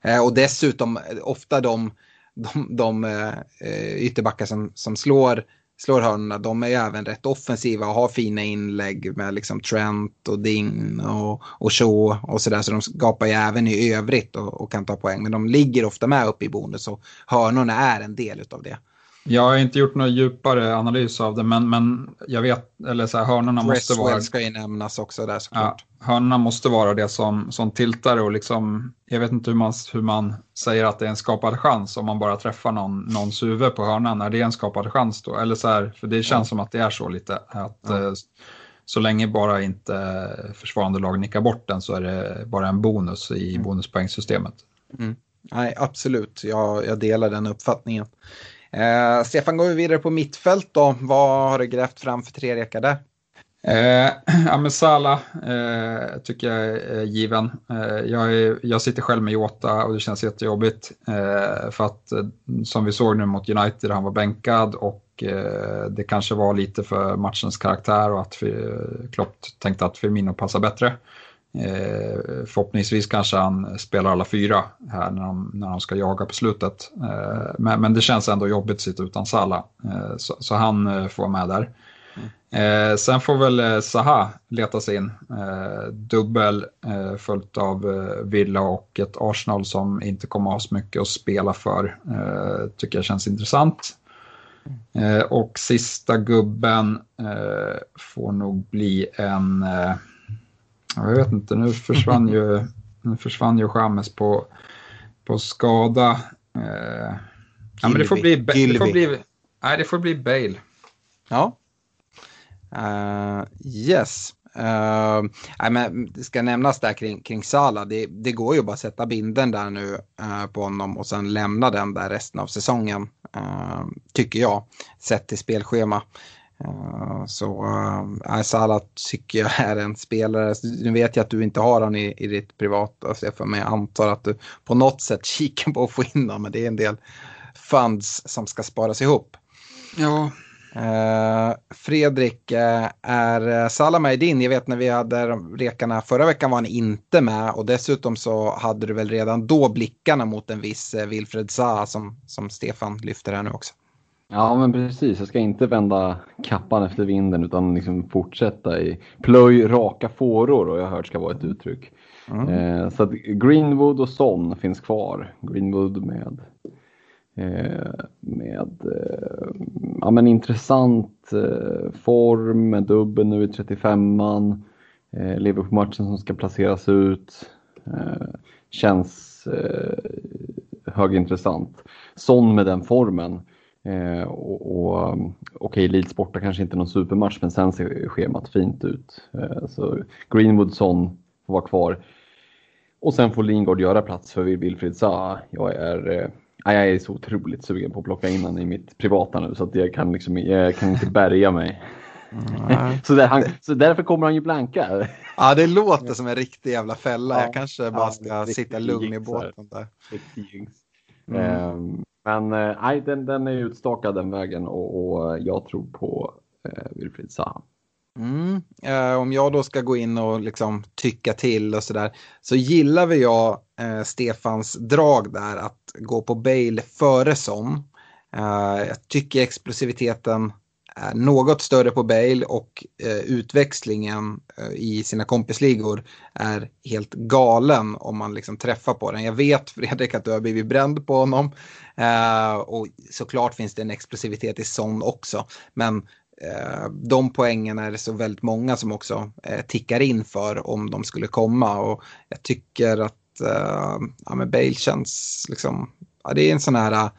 Eh, och dessutom ofta de, de, de eh, ytterbackar som, som slår slår hörnorna, de är ju även rätt offensiva och har fina inlägg med liksom Trent och Ding och, och Shaw och sådär. Så de skapar ju även i övrigt och, och, kan ta poäng. Men de ligger ofta med uppe i bonus och hörnorna är en del av det. Jag har inte gjort någon djupare analys av det, men, men jag vet, eller så här, hörnorna måste vara... ska ju nämnas också där såklart. Ja, hörnorna måste vara det som, som tiltar och liksom, jag vet inte hur man, hur man säger att det är en skapad chans om man bara träffar någon, någons huvud på hörnan. Är det en skapad chans då? Eller så här, för det känns ja. som att det är så lite. Att, ja. eh, så länge bara inte försvarande lag nickar bort den så är det bara en bonus i mm. bonuspoängsystemet. Mm. Nej, absolut. Jag, jag delar den uppfattningen. Eh, Stefan, går vi vidare på mittfält då. Vad har du grävt fram för tre rekar där? Eh, ja, men Sala eh, tycker jag är given. Eh, jag, är, jag sitter själv med Jota och det känns jättejobbigt. Eh, för att eh, som vi såg nu mot United, han var bänkad och eh, det kanske var lite för matchens karaktär och att eh, Klopp tänkte att Firmino passar bättre. Eh, förhoppningsvis kanske han spelar alla fyra här när de, när de ska jaga på slutet. Eh, men, men, det känns ändå jobbigt att sitta utan Salah. Eh, så, så, han får med där. Mm. sen får väl Zaha leta sig in. Dubbel följt av Villa och ett Arsenal som inte kommer ha så mycket att spela för. tycker jag känns intressant. och sista gubben får nog bli en jag vet inte, nu försvann ju, nu försvann ju Chamez på, på skada. Eh, ja, men det får bli, det får bli, nej, det får bli Bale. Ja. Uh, yes. Uh, nej, men det ska nämnas där kring, kring Sala. Det, det går ju bara att sätta binden där nu uh, på honom och sen lämna den där resten av säsongen. Uh, tycker jag, sett till spelschema. Uh, så uh, Salah tycker jag är en spelare, nu vet jag att du inte har honom i, i ditt privata Stefan, men jag antar att du på något sätt kikar på att få in honom, men det är en del funds som ska sparas ihop. Ja, Uh, Fredrik, uh, är Salah med i din? Jag vet när vi hade rekarna förra veckan var han inte med och dessutom så hade du väl redan då blickarna mot en viss uh, Wilfred Zaha som, som Stefan lyfter här nu också. Ja men precis, jag ska inte vända kappan efter vinden utan liksom fortsätta i plöj raka fåror och jag har hört ska vara ett uttryck. Mm. Eh, så att Greenwood och Son finns kvar. Greenwood med, eh, med eh, ja, men intressant eh, form, med dubbel nu i 35an. Eh, Liverpool-matchen som ska placeras ut. Eh, känns eh, högintressant. Son med den formen Eh, och, och, Okej, okay, Leeds borta kanske inte någon supermatch, men sen ser schemat fint ut. Eh, så Greenwoodson får vara kvar. Och sen får Lingard göra plats för Wilfried Zaha. Jag är, eh, jag är så otroligt sugen på att plocka in honom i mitt privata nu så att jag kan, liksom, jag kan inte bärga mig. Mm. så, där, han, så därför kommer han ju blanka. Ja, det låter som en riktig jävla fälla. Ja, jag kanske bara ska ja, sitta lugn i båten där. Mm. Um, men eh, nej, den, den är utstakad den vägen och, och eh, jag tror på eh, Wilfried Zaha. Mm. Eh, om jag då ska gå in och liksom tycka till och sådär så gillar vi jag eh, Stefans drag där att gå på Bale före Son. Eh, jag tycker explosiviteten är något större på Bale och eh, utväxlingen eh, i sina kompisligor är helt galen om man liksom träffar på den. Jag vet Fredrik att du har blivit bränd på honom eh, och såklart finns det en explosivitet i sån också. Men eh, de poängen är det så väldigt många som också eh, tickar in för om de skulle komma och jag tycker att eh, ja, men Bale känns liksom, ja, det är en sån här, eh,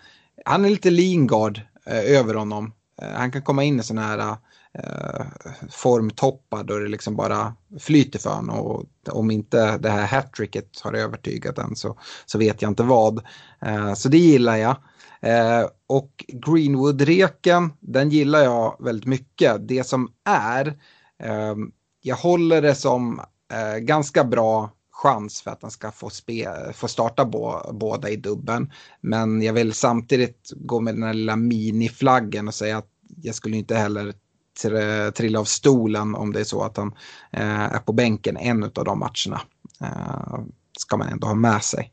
han är lite Lingard eh, över honom Eh, han kan komma in i sådana här eh, formtoppar då det liksom bara flyter för honom. Och om inte det här hattricket har övertygat en så, så vet jag inte vad. Eh, så det gillar jag. Eh, och Greenwood-reken, den gillar jag väldigt mycket. Det som är, eh, jag håller det som eh, ganska bra chans för att han ska få, spe, få starta bo, båda i dubben. Men jag vill samtidigt gå med den här lilla miniflaggen och säga att jag skulle inte heller trilla av stolen om det är så att han eh, är på bänken en av de matcherna. Eh, ska man ändå ha med sig.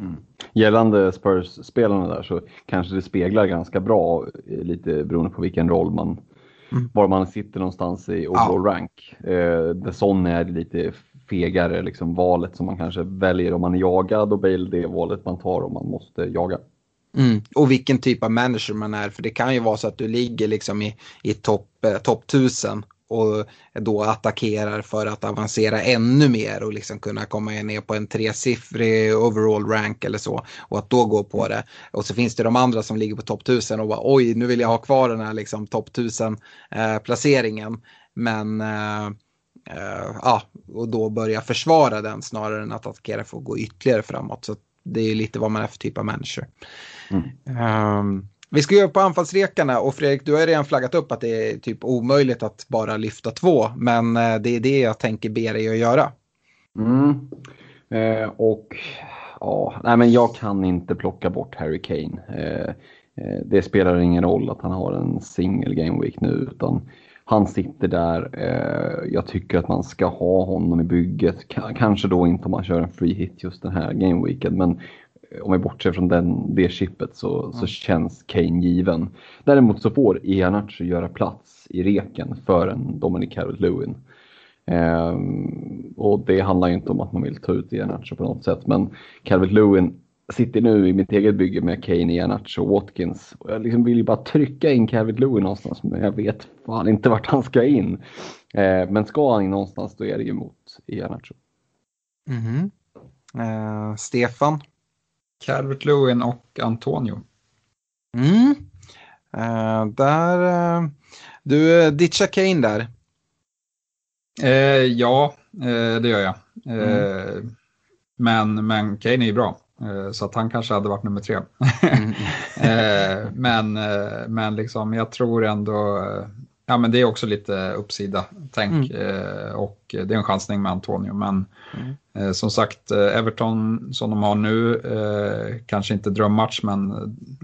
Mm. Gällande Spurs-spelarna där så kanske det speglar ganska bra, eh, lite beroende på vilken roll man, mm. var man sitter någonstans i overall ja. rank. Eh, Son är lite fegare liksom valet som man kanske väljer om man är jagad och Bale det valet man tar om man måste jaga. Mm. Och vilken typ av manager man är, för det kan ju vara så att du ligger liksom i, i topp eh, top 1000 och då attackerar för att avancera ännu mer och liksom kunna komma ner på en tresiffrig overall rank eller så och att då gå på det. Och så finns det de andra som ligger på topp 1000 och bara oj nu vill jag ha kvar den här liksom topp 1000 eh, placeringen. Men eh, ja, och då börja försvara den snarare än att attackera för att gå ytterligare framåt. Så det är lite vad man är för typ av manager. Mm. Um, vi ska göra på anfallsrekarna och Fredrik, du har redan flaggat upp att det är typ omöjligt att bara lyfta två, men eh, det är det jag tänker be dig att göra. Mm. Eh, och ja, nej men jag kan inte plocka bort Harry Kane. Eh, eh, det spelar ingen roll att han har en single game week nu, utan han sitter där. Eh, jag tycker att man ska ha honom i bygget. K kanske då inte om man kör en free hit just den här gameweeken, men om vi bortser från den, det chippet så, mm. så känns Kane given. Däremot så får Iheanacho göra plats i reken för en Dominic Calvert-Lewin. Ehm, och det handlar ju inte om att man vill ta ut Iheanacho på något sätt, men Calvert-Lewin sitter nu i mitt eget bygge med Kane, Iheanacho och Watkins. Och jag liksom vill ju bara trycka in Calvert-Lewin någonstans, men jag vet fan inte vart han ska in. Ehm, men ska han in någonstans då är det ju mot Iheanacho. Mm. Uh, Stefan? Calvert Lewin och Antonio. Mm. Uh, där, uh, du uh, ditchar Kane där. Uh, ja, det gör jag. Mm. men, men Kane är ju bra. Så att han kanske hade varit nummer tre. mm. men, men liksom, jag tror ändå Ja, men det är också lite uppsida tänk mm. eh, och det är en chansning med Antonio. Men mm. eh, som sagt, eh, Everton som de har nu, eh, kanske inte drömmatch, men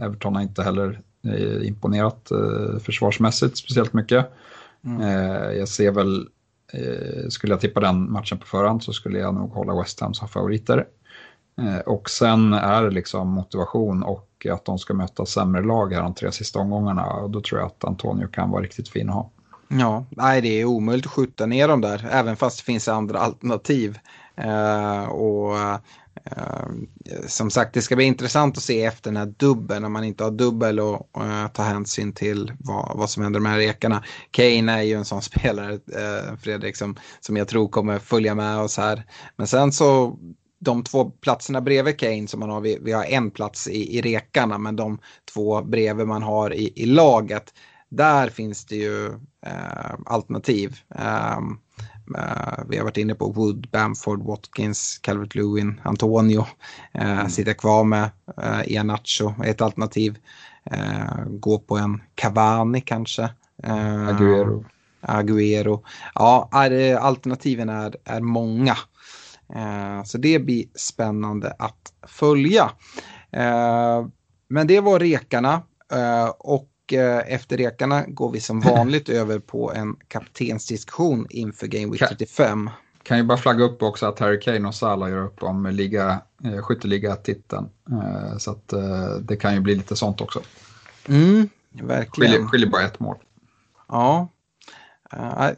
Everton har inte heller eh, imponerat eh, försvarsmässigt speciellt mycket. Mm. Eh, jag ser väl, eh, skulle jag tippa den matchen på förhand så skulle jag nog hålla West Ham som favoriter. Eh, och sen är det liksom motivation och att de ska möta sämre lag här de tre sista omgångarna. Och då tror jag att Antonio kan vara riktigt fin att ha. Ja, nej det är omöjligt att skjuta ner dem där, även fast det finns andra alternativ. Uh, och uh, som sagt, det ska bli intressant att se efter den här dubbeln, om man inte har dubbel och uh, ta hänsyn till vad, vad som händer med de här rekarna. Kane är ju en sån spelare, Fredrik, som, som jag tror kommer följa med oss här. Men sen så de två platserna bredvid Kane som man har, vi, vi har en plats i, i rekarna, men de två bredvid man har i, i laget, där finns det ju eh, alternativ. Eh, vi har varit inne på Wood, Bamford, Watkins, Calvert Lewin, Antonio. Eh, mm. Sitta kvar med eh, Ianacho, ett alternativ. Eh, gå på en Cavani kanske. Eh, Aguero. Aguero. Ja, alternativen är, är många. Eh, så det blir spännande att följa. Eh, men det var rekarna eh, och efter rekarna går vi som vanligt över på en kaptensdiskussion inför Game Week 35. Kan ju bara flagga upp också att Harry Kane och Salah gör upp om liga, skytteliga-titeln. Så att det kan ju bli lite sånt också. Mm, verkligen. Skiljer, skiljer bara ett mål. Ja,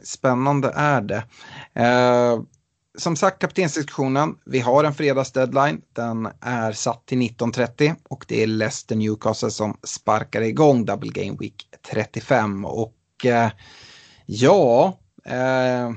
spännande är det som sagt kaptensdiskussionen. Vi har en fredagsdeadline. Den är satt till 19.30 och det är Leicester Newcastle som sparkar igång Double Game Week 35. Och eh, ja, eh,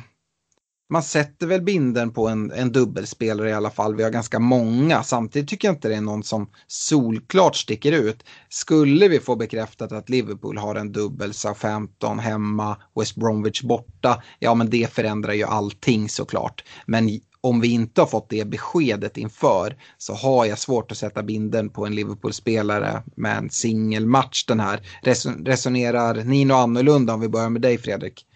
man sätter väl binden på en, en dubbelspelare i alla fall. Vi har ganska många. Samtidigt tycker jag inte det är någon som solklart sticker ut. Skulle vi få bekräftat att Liverpool har en dubbel Southampton hemma, West Bromwich borta, ja men det förändrar ju allting såklart. Men om vi inte har fått det beskedet inför så har jag svårt att sätta binden på en Liverpool-spelare med en singelmatch den här. Resonerar ni något annorlunda om vi börjar med dig Fredrik?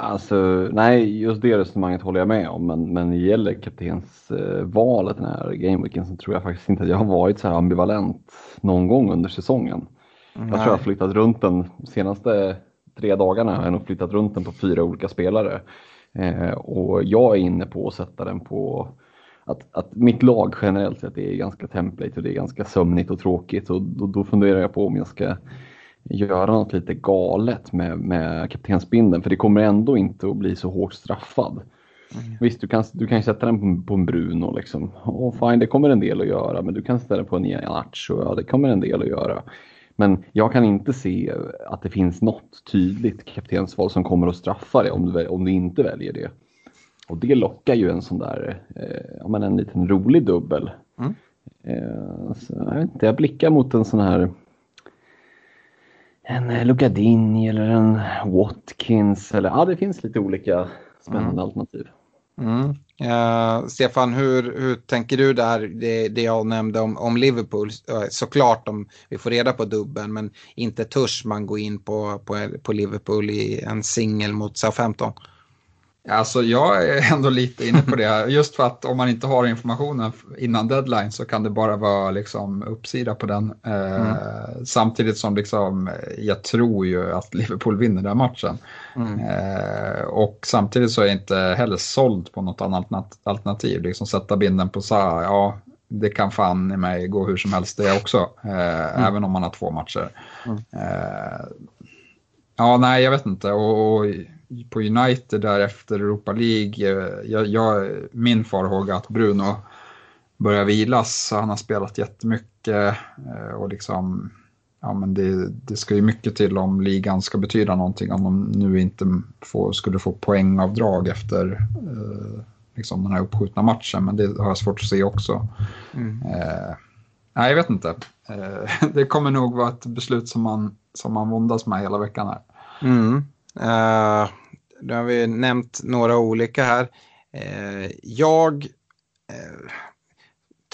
Alltså, nej, just det resonemanget håller jag med om, men, men när det gäller kaptensvalet den här gameweeken så tror jag faktiskt inte att jag har varit så här ambivalent någon gång under säsongen. Nej. Jag tror jag har flyttat runt den senaste tre dagarna, har jag nog flyttat runt den på fyra olika spelare. Eh, och jag är inne på att sätta den på att, att mitt lag generellt sett är ganska template och det är ganska sömnigt och tråkigt och då, då funderar jag på om jag ska göra något lite galet med, med kaptensbindeln för det kommer ändå inte att bli så hårt straffad. Mm. Visst, du kan, du kan sätta den på, på en Bruno liksom. Oh, fine, det kommer en del att göra, men du kan sätta den på en Ianacho, ja det kommer en del att göra. Men jag kan inte se att det finns något tydligt kaptensval som kommer att straffa dig om du, om du inte väljer det. Och det lockar ju en sån där, eh, ja, men en liten rolig dubbel. Mm. Eh, så, jag, vet inte, jag blickar mot en sån här en eh, Lucadini eller en Watkins. Eller, ja, det finns lite olika spännande mm. alternativ. Mm. Uh, Stefan, hur, hur tänker du där, det, det jag nämnde om, om Liverpool? Såklart om vi får reda på dubben, men inte törs man gå in på, på, på Liverpool i en singel mot Southampton. Alltså jag är ändå lite inne på det, just för att om man inte har informationen innan deadline så kan det bara vara liksom uppsida på den. Eh, mm. samtidigt som liksom, jag tror ju att Liverpool vinner den matchen. Mm. Eh, och samtidigt så är jag inte heller såld på något annat alternativ. Liksom sätta binden på Zaha, ja det kan fan i mig gå hur som helst det också. Eh, mm. Även om man har två matcher. Mm. Eh, ja, nej jag vet inte. och, och på United där efter Europa League. Eh, jag, jag, min farhåga att Bruno börjar vilas. Han har spelat jättemycket eh, och liksom, ja men det, det ska ju mycket till om ligan ska betyda någonting om de nu inte får, skulle få poängavdrag efter eh, liksom den här uppskjutna matchen. Men det har jag svårt att se också. Mm. Eh, nej, jag vet inte. Eh, det kommer nog vara ett beslut som man, som man våndas med hela veckan här. Mm. Uh, nu har vi nämnt några olika här. Uh, jag uh,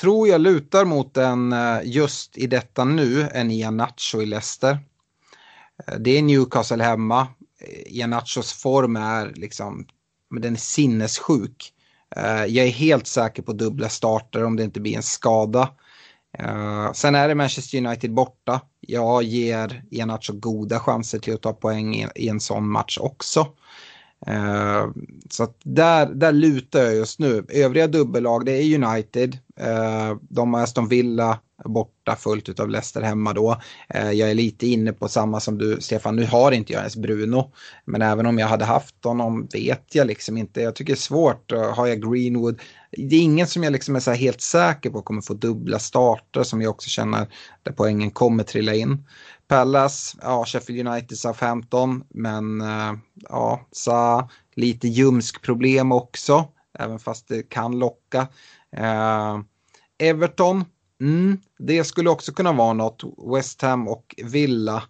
tror jag lutar mot en just i detta nu, en Ianacho i Leicester. Det är Newcastle hemma. Ianachos form är liksom, den är sinnessjuk. Jag är helt säker på dubbla starter om det inte blir en skada. Uh, sen är det Manchester United borta. Jag ger Enacho goda chanser till att ta poäng i, i en sån match också. Eh, så att där, där lutar jag just nu. Övriga dubbellag det är United. eh, de har Aston Villa borta fullt av Leicester hemma då. Eh, jag är lite inne på samma som du Stefan. Nu har inte jag ens Bruno. Men även om jag hade haft honom vet jag liksom inte. Jag tycker det är svårt. Eh, har jag Greenwood? Det är ingen som jag liksom är så helt säker på kommer få dubbla starter som jag också känner där poängen kommer trilla in. Palace, ja, Sheffield United, Southampton, men eh, ja, sa lite ljumsk problem också, även fast det kan locka. Eh, Everton, mm, det skulle också kunna vara något. West Ham och Villa.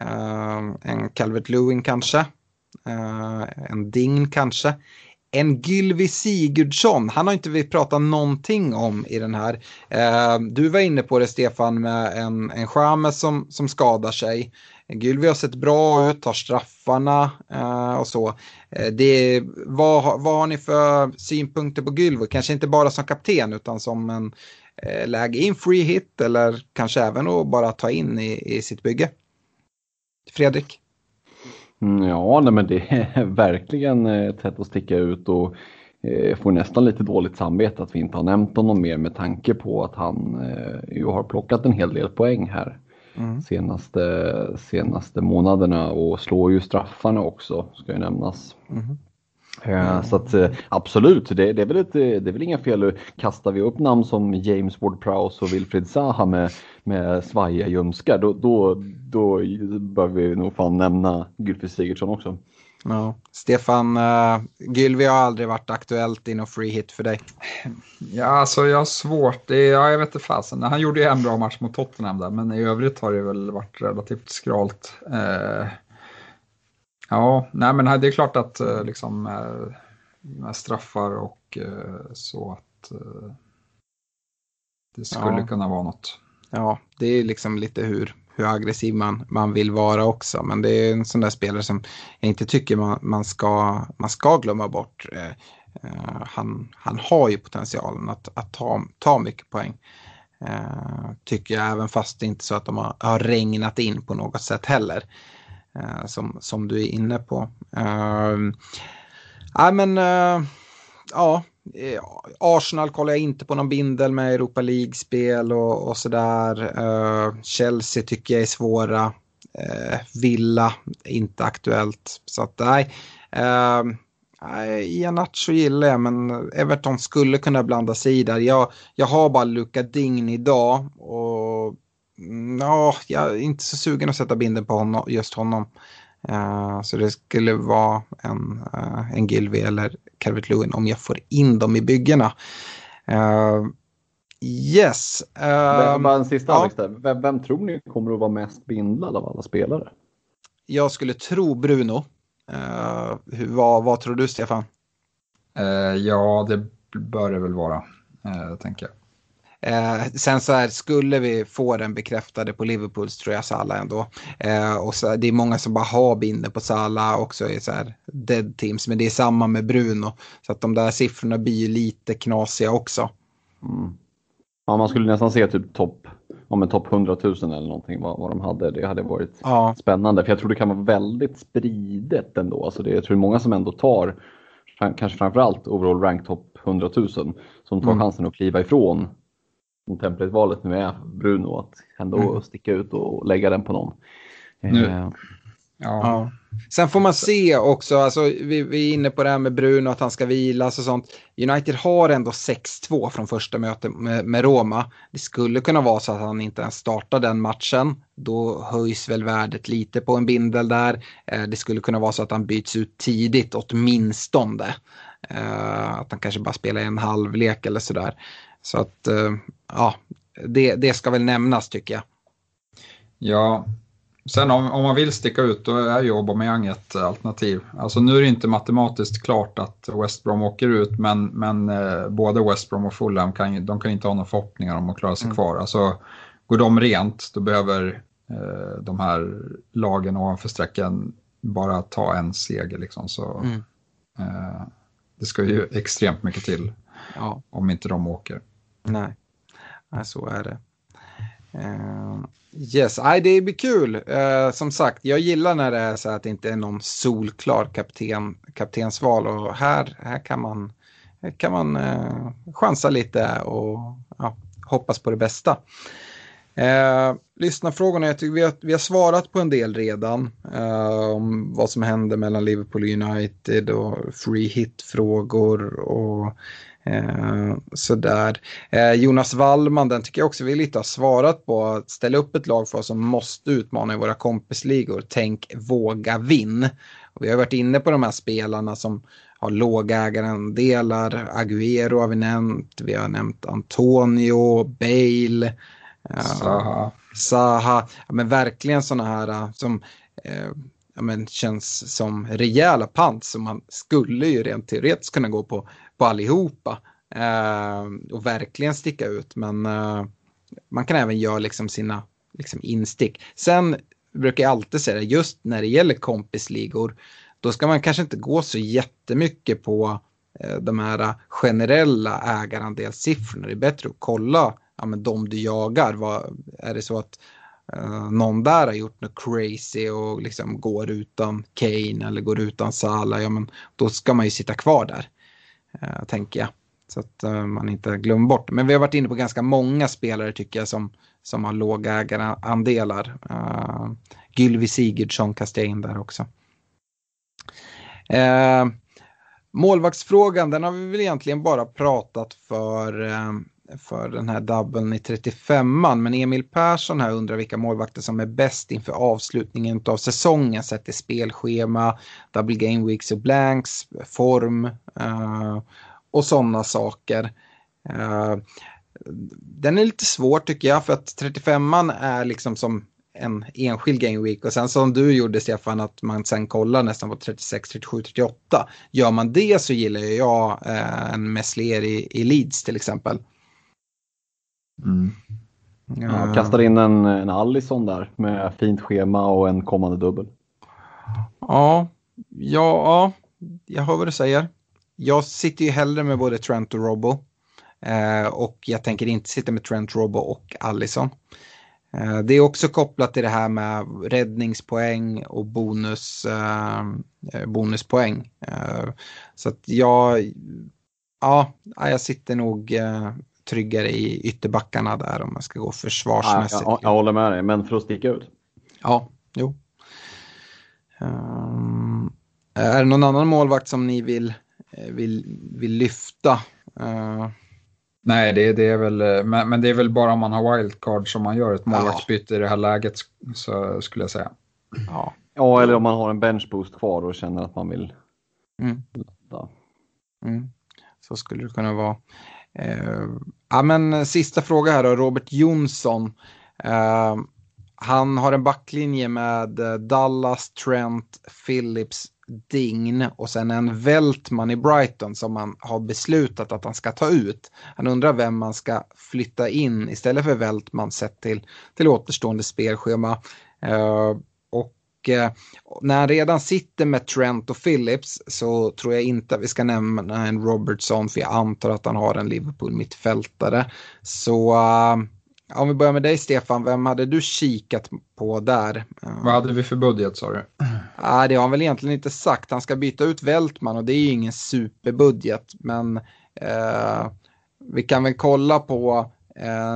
eh, en Calvert Lewin kanske. Eh, en Ding kanske en Gylvi Sigurdsson, han har inte vi pratat någonting om i den här. Eh, du var inne på det Stefan med en, en Chamez som, som skadar sig. Gylvi har sett bra ut, tar straffarna eh, och så. Eh, det, vad, vad har ni för synpunkter på Gylvi? Kanske inte bara som kapten utan som en eh, läge in free hit eller kanske även att bara ta in i, i sitt bygge. Fredrik? Mm, ja, nej, men det är verkligen ett sätt att sticka ut och eh, får nästan lite dåligt samvete att vi inte har nämnt honom mer med tanke på att han eh, ju har plockat en hel del poäng här mm. senaste, senaste månaderna och slår ju straffarna också ska ju nämnas. Mm. Mm. Så att eh, absolut, det, det, är väl ett, det är väl inga fel. Kastar vi upp namn som James Ward-Prowse och Wilfried Zaha med, med svajiga ljumskar då, då, då bör vi nog fan nämna Gylfi Sigurdsson också. Ja. Stefan, uh, Gylvi har aldrig varit aktuellt i någon free hit för dig. Ja, alltså jag har svårt. Det är, ja, jag vet inte fasen. Han gjorde ju en bra match mot Tottenham där, men i övrigt har det väl varit relativt skralt. Uh, Ja, nej men det är klart att eh, liksom med straffar och eh, så att eh, det skulle ja. kunna vara något. Ja, det är liksom lite hur, hur aggressiv man, man vill vara också. Men det är en sån där spelare som jag inte tycker man, man, ska, man ska glömma bort. Uh, han, han har ju potentialen att, att ta, ta mycket poäng. Uh, tycker jag, även fast det inte så att de har, har regnat in på något sätt heller. Eh, som, som du är inne på. Uh, men uh, ja, eh, Arsenal kollar jag inte på någon bindel med Europa League-spel och, och sådär. Uh, Chelsea tycker jag är svåra. Uh, Villa, inte aktuellt. Så att nej. Ehm, uh, Ianacho gillar jag, men Everton skulle kunna blanda sig i där. Jag, jag har bara Luka Dign idag och ja, jag är inte så sugen att sätta binden på honom, just honom. Uh, så det skulle vara en, uh, en Gilvi eller Calvert Lewin om jag får in dem i byggena. Uh, yes. Uh, Bara en sista ja. Alex där. Vem, vem, tror ni kommer att vara mest bindlad av alla spelare? Jag skulle tro Bruno. hur, vad, vad tror du Stefan? ja, det bör det väl vara, tänker jag. Eh, sen så här, skulle vi få den bekräftade på Liverpools tror jag Salah ändå. Eh, och så, det är många som bara har binder på Salah också i så här dead teams. Men det är samma med Bruno. Så att de där siffrorna blir ju lite knasiga också. Mm. Ja, man skulle nästan se typ topp om en topp 100 000 eller någonting vad, vad de hade. Det hade varit ja. spännande. För jag tror det kan vara väldigt spridet ändå. Alltså det, jag tror det är många som ändå tar, kanske framförallt overall rank topp 100 000, som tar mm. chansen att kliva ifrån templatvalet nu är Bruno att ändå mm. sticka ut och lägga den på någon. Nu. Eh, ja. Sen får man se också, alltså, vi, vi är inne på det här med Bruno, att han ska vilas och sånt. United har ändå 6-2 från första mötet med, med, Roma. Det skulle kunna vara så att han inte ens startar den matchen. Då höjs väl värdet lite på en bindel där. Eh, det skulle kunna vara så att han byts ut tidigt åtminstone. Eh, att han kanske bara spelar en halvlek eller sådär. Så att eh, ja, det, det ska väl nämnas tycker jag. Ja, sen om, om man vill sticka ut då är ju Aubameyang ett alternativ. Alltså nu är det inte matematiskt klart att West Brom åker ut men, men eh, både West Brom och Fulham kan, de kan inte ha några förhoppningar om att klara sig mm. kvar. Alltså, går de rent då behöver eh, de här lagen ovanför strecken bara ta en seger. Liksom, så, mm. eh, det ska ju extremt mycket till ja. om inte de åker. Nej. Nej, så är det. Uh, yes, Nej, det blir kul. Uh, som sagt, jag gillar när det är så att det inte är någon solklar kapten, kaptensval och här, här kan man, här kan man uh, chansa lite och ja, hoppas på det bästa. Eh, lyssnarfrågorna, jag tycker vi har, vi har svarat på en del redan. Eh, om vad som händer mellan Liverpool United och free hit-frågor och eh, sådär. Eh, Jonas Wallman, den tycker jag också vi lite har svarat på. Att ställa upp ett lag för oss som måste utmana i våra kompisligor. Tänk våga vinn. Och vi har varit inne på de här spelarna som har låga ägarandelar. Agüero har vi nämnt, vi har nämnt Antonio, Bale. Saha. Saha, ja, men verkligen sådana här äh, som eh, ja, men känns som rejäla pants som man skulle ju rent teoretiskt kunna gå på, på allihopa eh, och verkligen sticka ut. Men eh, man kan även göra liksom sina liksom instick. Sen brukar jag alltid säga det, just när det gäller kompisligor, då ska man kanske inte gå så jättemycket på eh, de här generella ägarandelssiffrorna. Det är bättre att kolla ja, men de du jagar. Vad, är det så att eh, någon där har gjort något crazy och liksom går utan Kane eller går utan Salah, ja, men då ska man ju sitta kvar där, Eh, tänker jag. Så att eh, man inte glömmer bort Men vi har varit inne på ganska många spelare tycker jag som, som har låga ägarandelar. Eh, uh, Gylvi Sigurdsson kastar jag in där också. Uh, målvaktsfrågan, den har vi väl egentligen bara pratat för för den här dubbeln i 35an. Men Emil Persson här undrar vilka målvakter som är bäst inför avslutningen av säsongen sett till spelschema, double game weeks och blanks, form uh, och sådana saker. Uh, den är lite svår tycker jag för att 35an är liksom som en enskild game week och sen som du gjorde Stefan att man sen kollar nästan på 36, 37, 38. Gör man det så gillar jag eh, en Messler i, i Leeds till exempel. Mm. Ja, kastar in en, en Allison där med fint schema och en kommande dubbel. Ja, ja, jag hör vad du säger. Jag sitter ju hellre med både Trent och Robbo. Eh, och jag tänker inte sitta med Trent, Robbo och Allison. Eh, det är också kopplat till det här med räddningspoäng och bonus, eh, bonuspoäng. Eh, så att jag, ja, jag sitter nog eh, tryggare i ytterbackarna där om man ska gå försvarsmässigt. Ja, jag, jag håller med dig, men för att sticka ut. Ja, jo. Um, är det någon annan målvakt som ni vill, eh, vill, vill lyfta? Uh, Nej, det, det, är väl, eh, men, men, det är väl bara om man har wildcard som man gör ett målvaktsbyte ja. i det här läget, så skulle jag säga. Ja. ja, eller om man har en benchboost kvar och känner att man vill. Mm. Mm. Så skulle det kunna vara. Eh, ja, men sista fråga här då, Robert Jonsson. Eh, han har en backlinje med eh, Dallas, Trent, Phillips, Dign och sen en Veltman i Brighton som man har beslutat att han ska ta ut. Han undrar vem man ska flytta in istället för Veltman sett till, till återstående spelschema. Uh, Eh, när han redan sitter med Trent och Phillips så tror jag inte att vi ska nämna en Robertson för jag antar att han har en Liverpool-mittfältare. Så uh, om vi börjar med dig Stefan, vem hade du kikat på där? Uh, Vad hade vi för budget sa du? Uh, det har han väl egentligen inte sagt. Han ska byta ut Weltman och det är ju ingen superbudget. Men uh, vi kan väl kolla på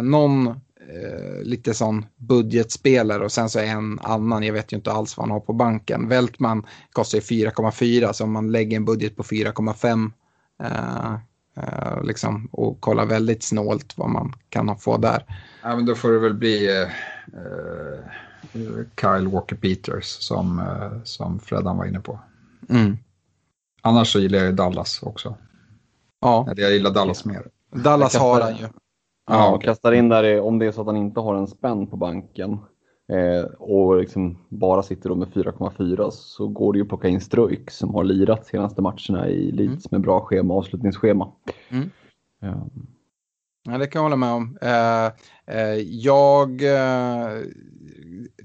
någon eh, lite sån budgetspelare och sen så en annan, jag vet ju inte alls vad han har på banken. Weltman kostar ju 4,4 så om man lägger en budget på 4,5 eh, eh, liksom, och kollar väldigt snålt vad man kan få där. Ja, men då får det väl bli eh, eh, Kyle Walker Peters som, eh, som Freddan var inne på. Mm. Annars så gillar jag Dallas också. Ja. Eller jag gillar Dallas mer. Dallas har han ju. Ja, och kastar in där om det är så att han inte har en spänn på banken eh, och liksom bara sitter då med 4,4 så går det ju att plocka in Struik som har lirat senaste matcherna i Leeds mm. med bra schema, avslutningsschema. Mm. Ja. ja. det kan jag hålla med om. Eh, eh, jag eh,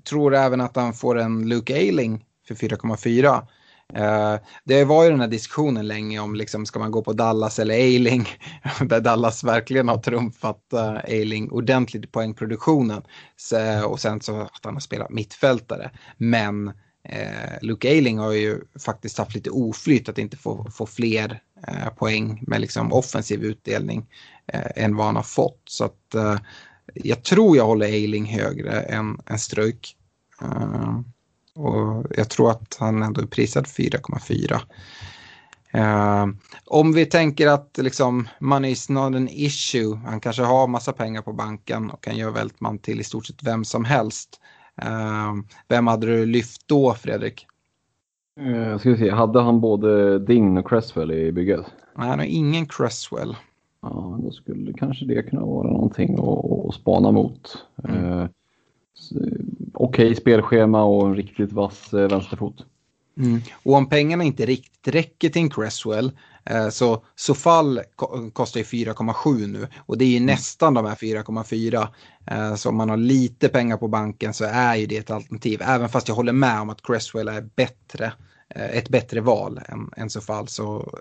tror även att han får en Luke Ailing för 4,4. Eh, det var ju den här diskussionen länge om liksom, ska man gå på Dallas eller Eiling. Där Dallas verkligen har trumfat eh, Eiling ordentligt i poängproduktionen. Så, och sen så att han har spelat mittfältare. Men eh, Luke Eiling har ju faktiskt haft lite oflyt att inte få, få fler poäng med liksom offensiv utdelning än vad han har fått. Så att jag tror jag håller Eiling högre än, än Ströjk. Och jag tror att han ändå är prisad 4,4. Uh, om vi tänker att liksom, money is not an issue, han kanske har massa pengar på banken och kan göra Vältman till i stort sett vem som helst. Uh, vem hade du lyft då, Fredrik? Uh, ska se, hade han både Ding och Cresswell i bygget? Nej, han har ingen Cresswell. Ja, då skulle kanske det kunna vara någonting att, att spana mot. Mm. Okej okay spelschema och en riktigt vass eh, vänsterfot. Mm. Och om pengarna inte riktigt räcker till en Cresswell eh, så Sofall kostar ju 4,7 nu och det är ju mm. nästan de här 4,4. Eh, så om man har lite pengar på banken så är ju det ett alternativ. Även fast jag håller med om att Cresswell är bättre, eh, ett bättre val än, än Sofall så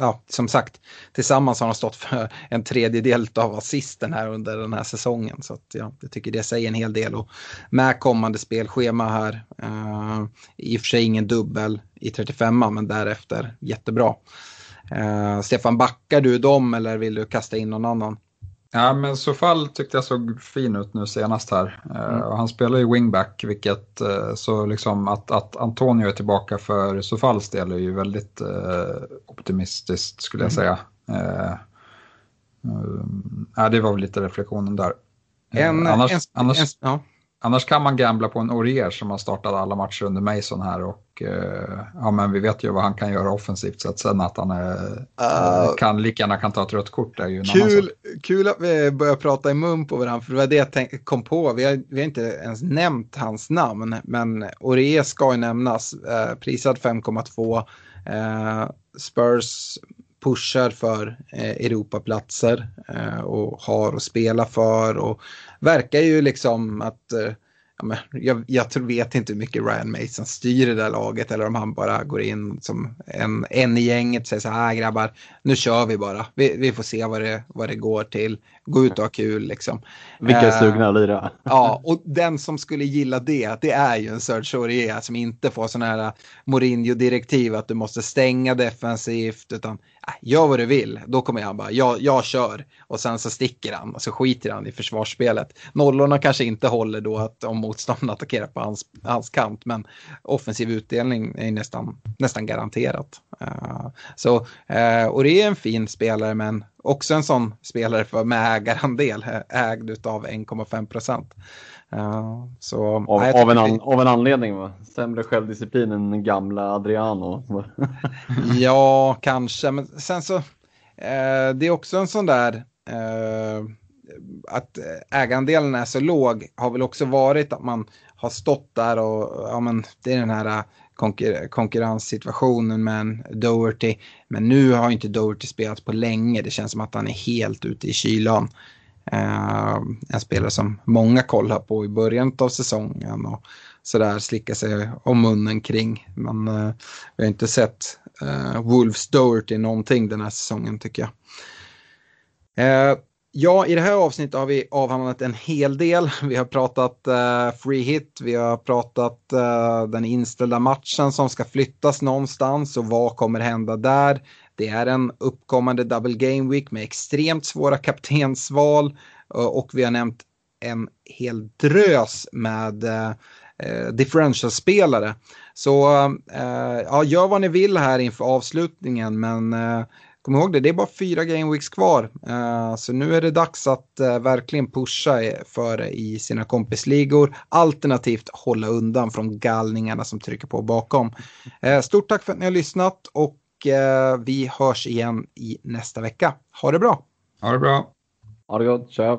ja, som sagt, tillsammans har de stått för en tredjedel av assisten här under den här säsongen. Så att, ja, jag tycker det säger en hel del. Och med kommande spelschema här, eh, i och för sig ingen dubbel i 35 men därefter jättebra. Eh, Stefan, backar du dem eller vill du kasta in någon annan? Ja, men Sofall tyckte jag såg fin ut nu senast här. Eh, mm. Uh, han spelar ju wingback, vilket uh, så liksom att, att Antonio är tillbaka för Sofalls del är ju väldigt uh, optimistiskt skulle jag mm. säga. Ja, det var väl lite reflektionen där. En, annars, en, annars, en, ja. Annars kan man gambla på en Orier som har startat alla matcher under Mason här och eh, ja men vi vet ju vad han kan göra offensivt så att sen att han är, uh, kan lika gärna kan ta ett rött kort är ju en kul, kul att vi börjar prata i mun på varandra för det var det jag tänk, kom på. Vi har, vi har inte ens nämnt hans namn men Orier ska ju nämnas. Eh, prisad 5,2. Eh, Spurs pushar för eh, Europaplatser eh, och har att spela för och verkar ju liksom att eh, ja, men jag, jag tror, vet inte hur mycket Ryan Mason styr det där laget eller om han bara går in som en, en i gänget och säger så här ah, grabbar, nu kör vi bara. Vi, vi får se vad det, vad det går till. Gå ut och ha kul liksom. Vilka är sugna att lira. Ja, och den som skulle gilla det, det är ju en Serge Aurier som inte får sådana här Mourinho-direktiv att du måste stänga defensivt utan äh, gör vad du vill. Då kommer han bara, jag, jag kör. Och sen så sticker han och så skiter han i försvarsspelet. Nollorna kanske inte håller då att om motståndarna attackerar på hans, hans kant, men offensiv utdelning är nästan, nästan garanterat. Uh, så, uh, och det är en fin spelare, men också en sån spelare för med ägarandel, ägd av 1,5 procent. Uh, så, av, nej, av, en an, av en anledning va? Sämre självdisciplin än gamla Adriano. ja, kanske, men sen så, uh, det är också en sån där, uh, att ägarandelen är så låg har väl också varit att man har stått där och, ja men det är den här konkur konkurrenssituationen med en Doherty. Men nu har inte Doherty spelat på länge. Det känns som att han är helt ute i kylan. Uh, en spelare som många kollar på i början av säsongen och sådär slickar sig om munnen kring. Men uh, vi har inte sett uh, Wolves Doherty någonting den här säsongen tycker jag. Uh, Ja, i det här avsnittet har vi avhandlat en hel del. Vi har pratat uh, free hit, vi har pratat uh, den inställda matchen som ska flyttas någonstans och vad kommer hända där. Det är en uppkommande double game week med extremt svåra kaptensval uh, och vi har nämnt en hel drös med eh, differentialspelare. Så ja, gör vad ni vill här inför avslutningen men Kom ihåg det, det är bara fyra gameweeks kvar. Uh, så nu är det dags att uh, verkligen pusha före i sina kompisligor. Alternativt hålla undan från galningarna som trycker på bakom. Uh, stort tack för att ni har lyssnat och vi hörs igen i nästa vecka. Ha det bra! Ha det bra! Ha det gott, tja!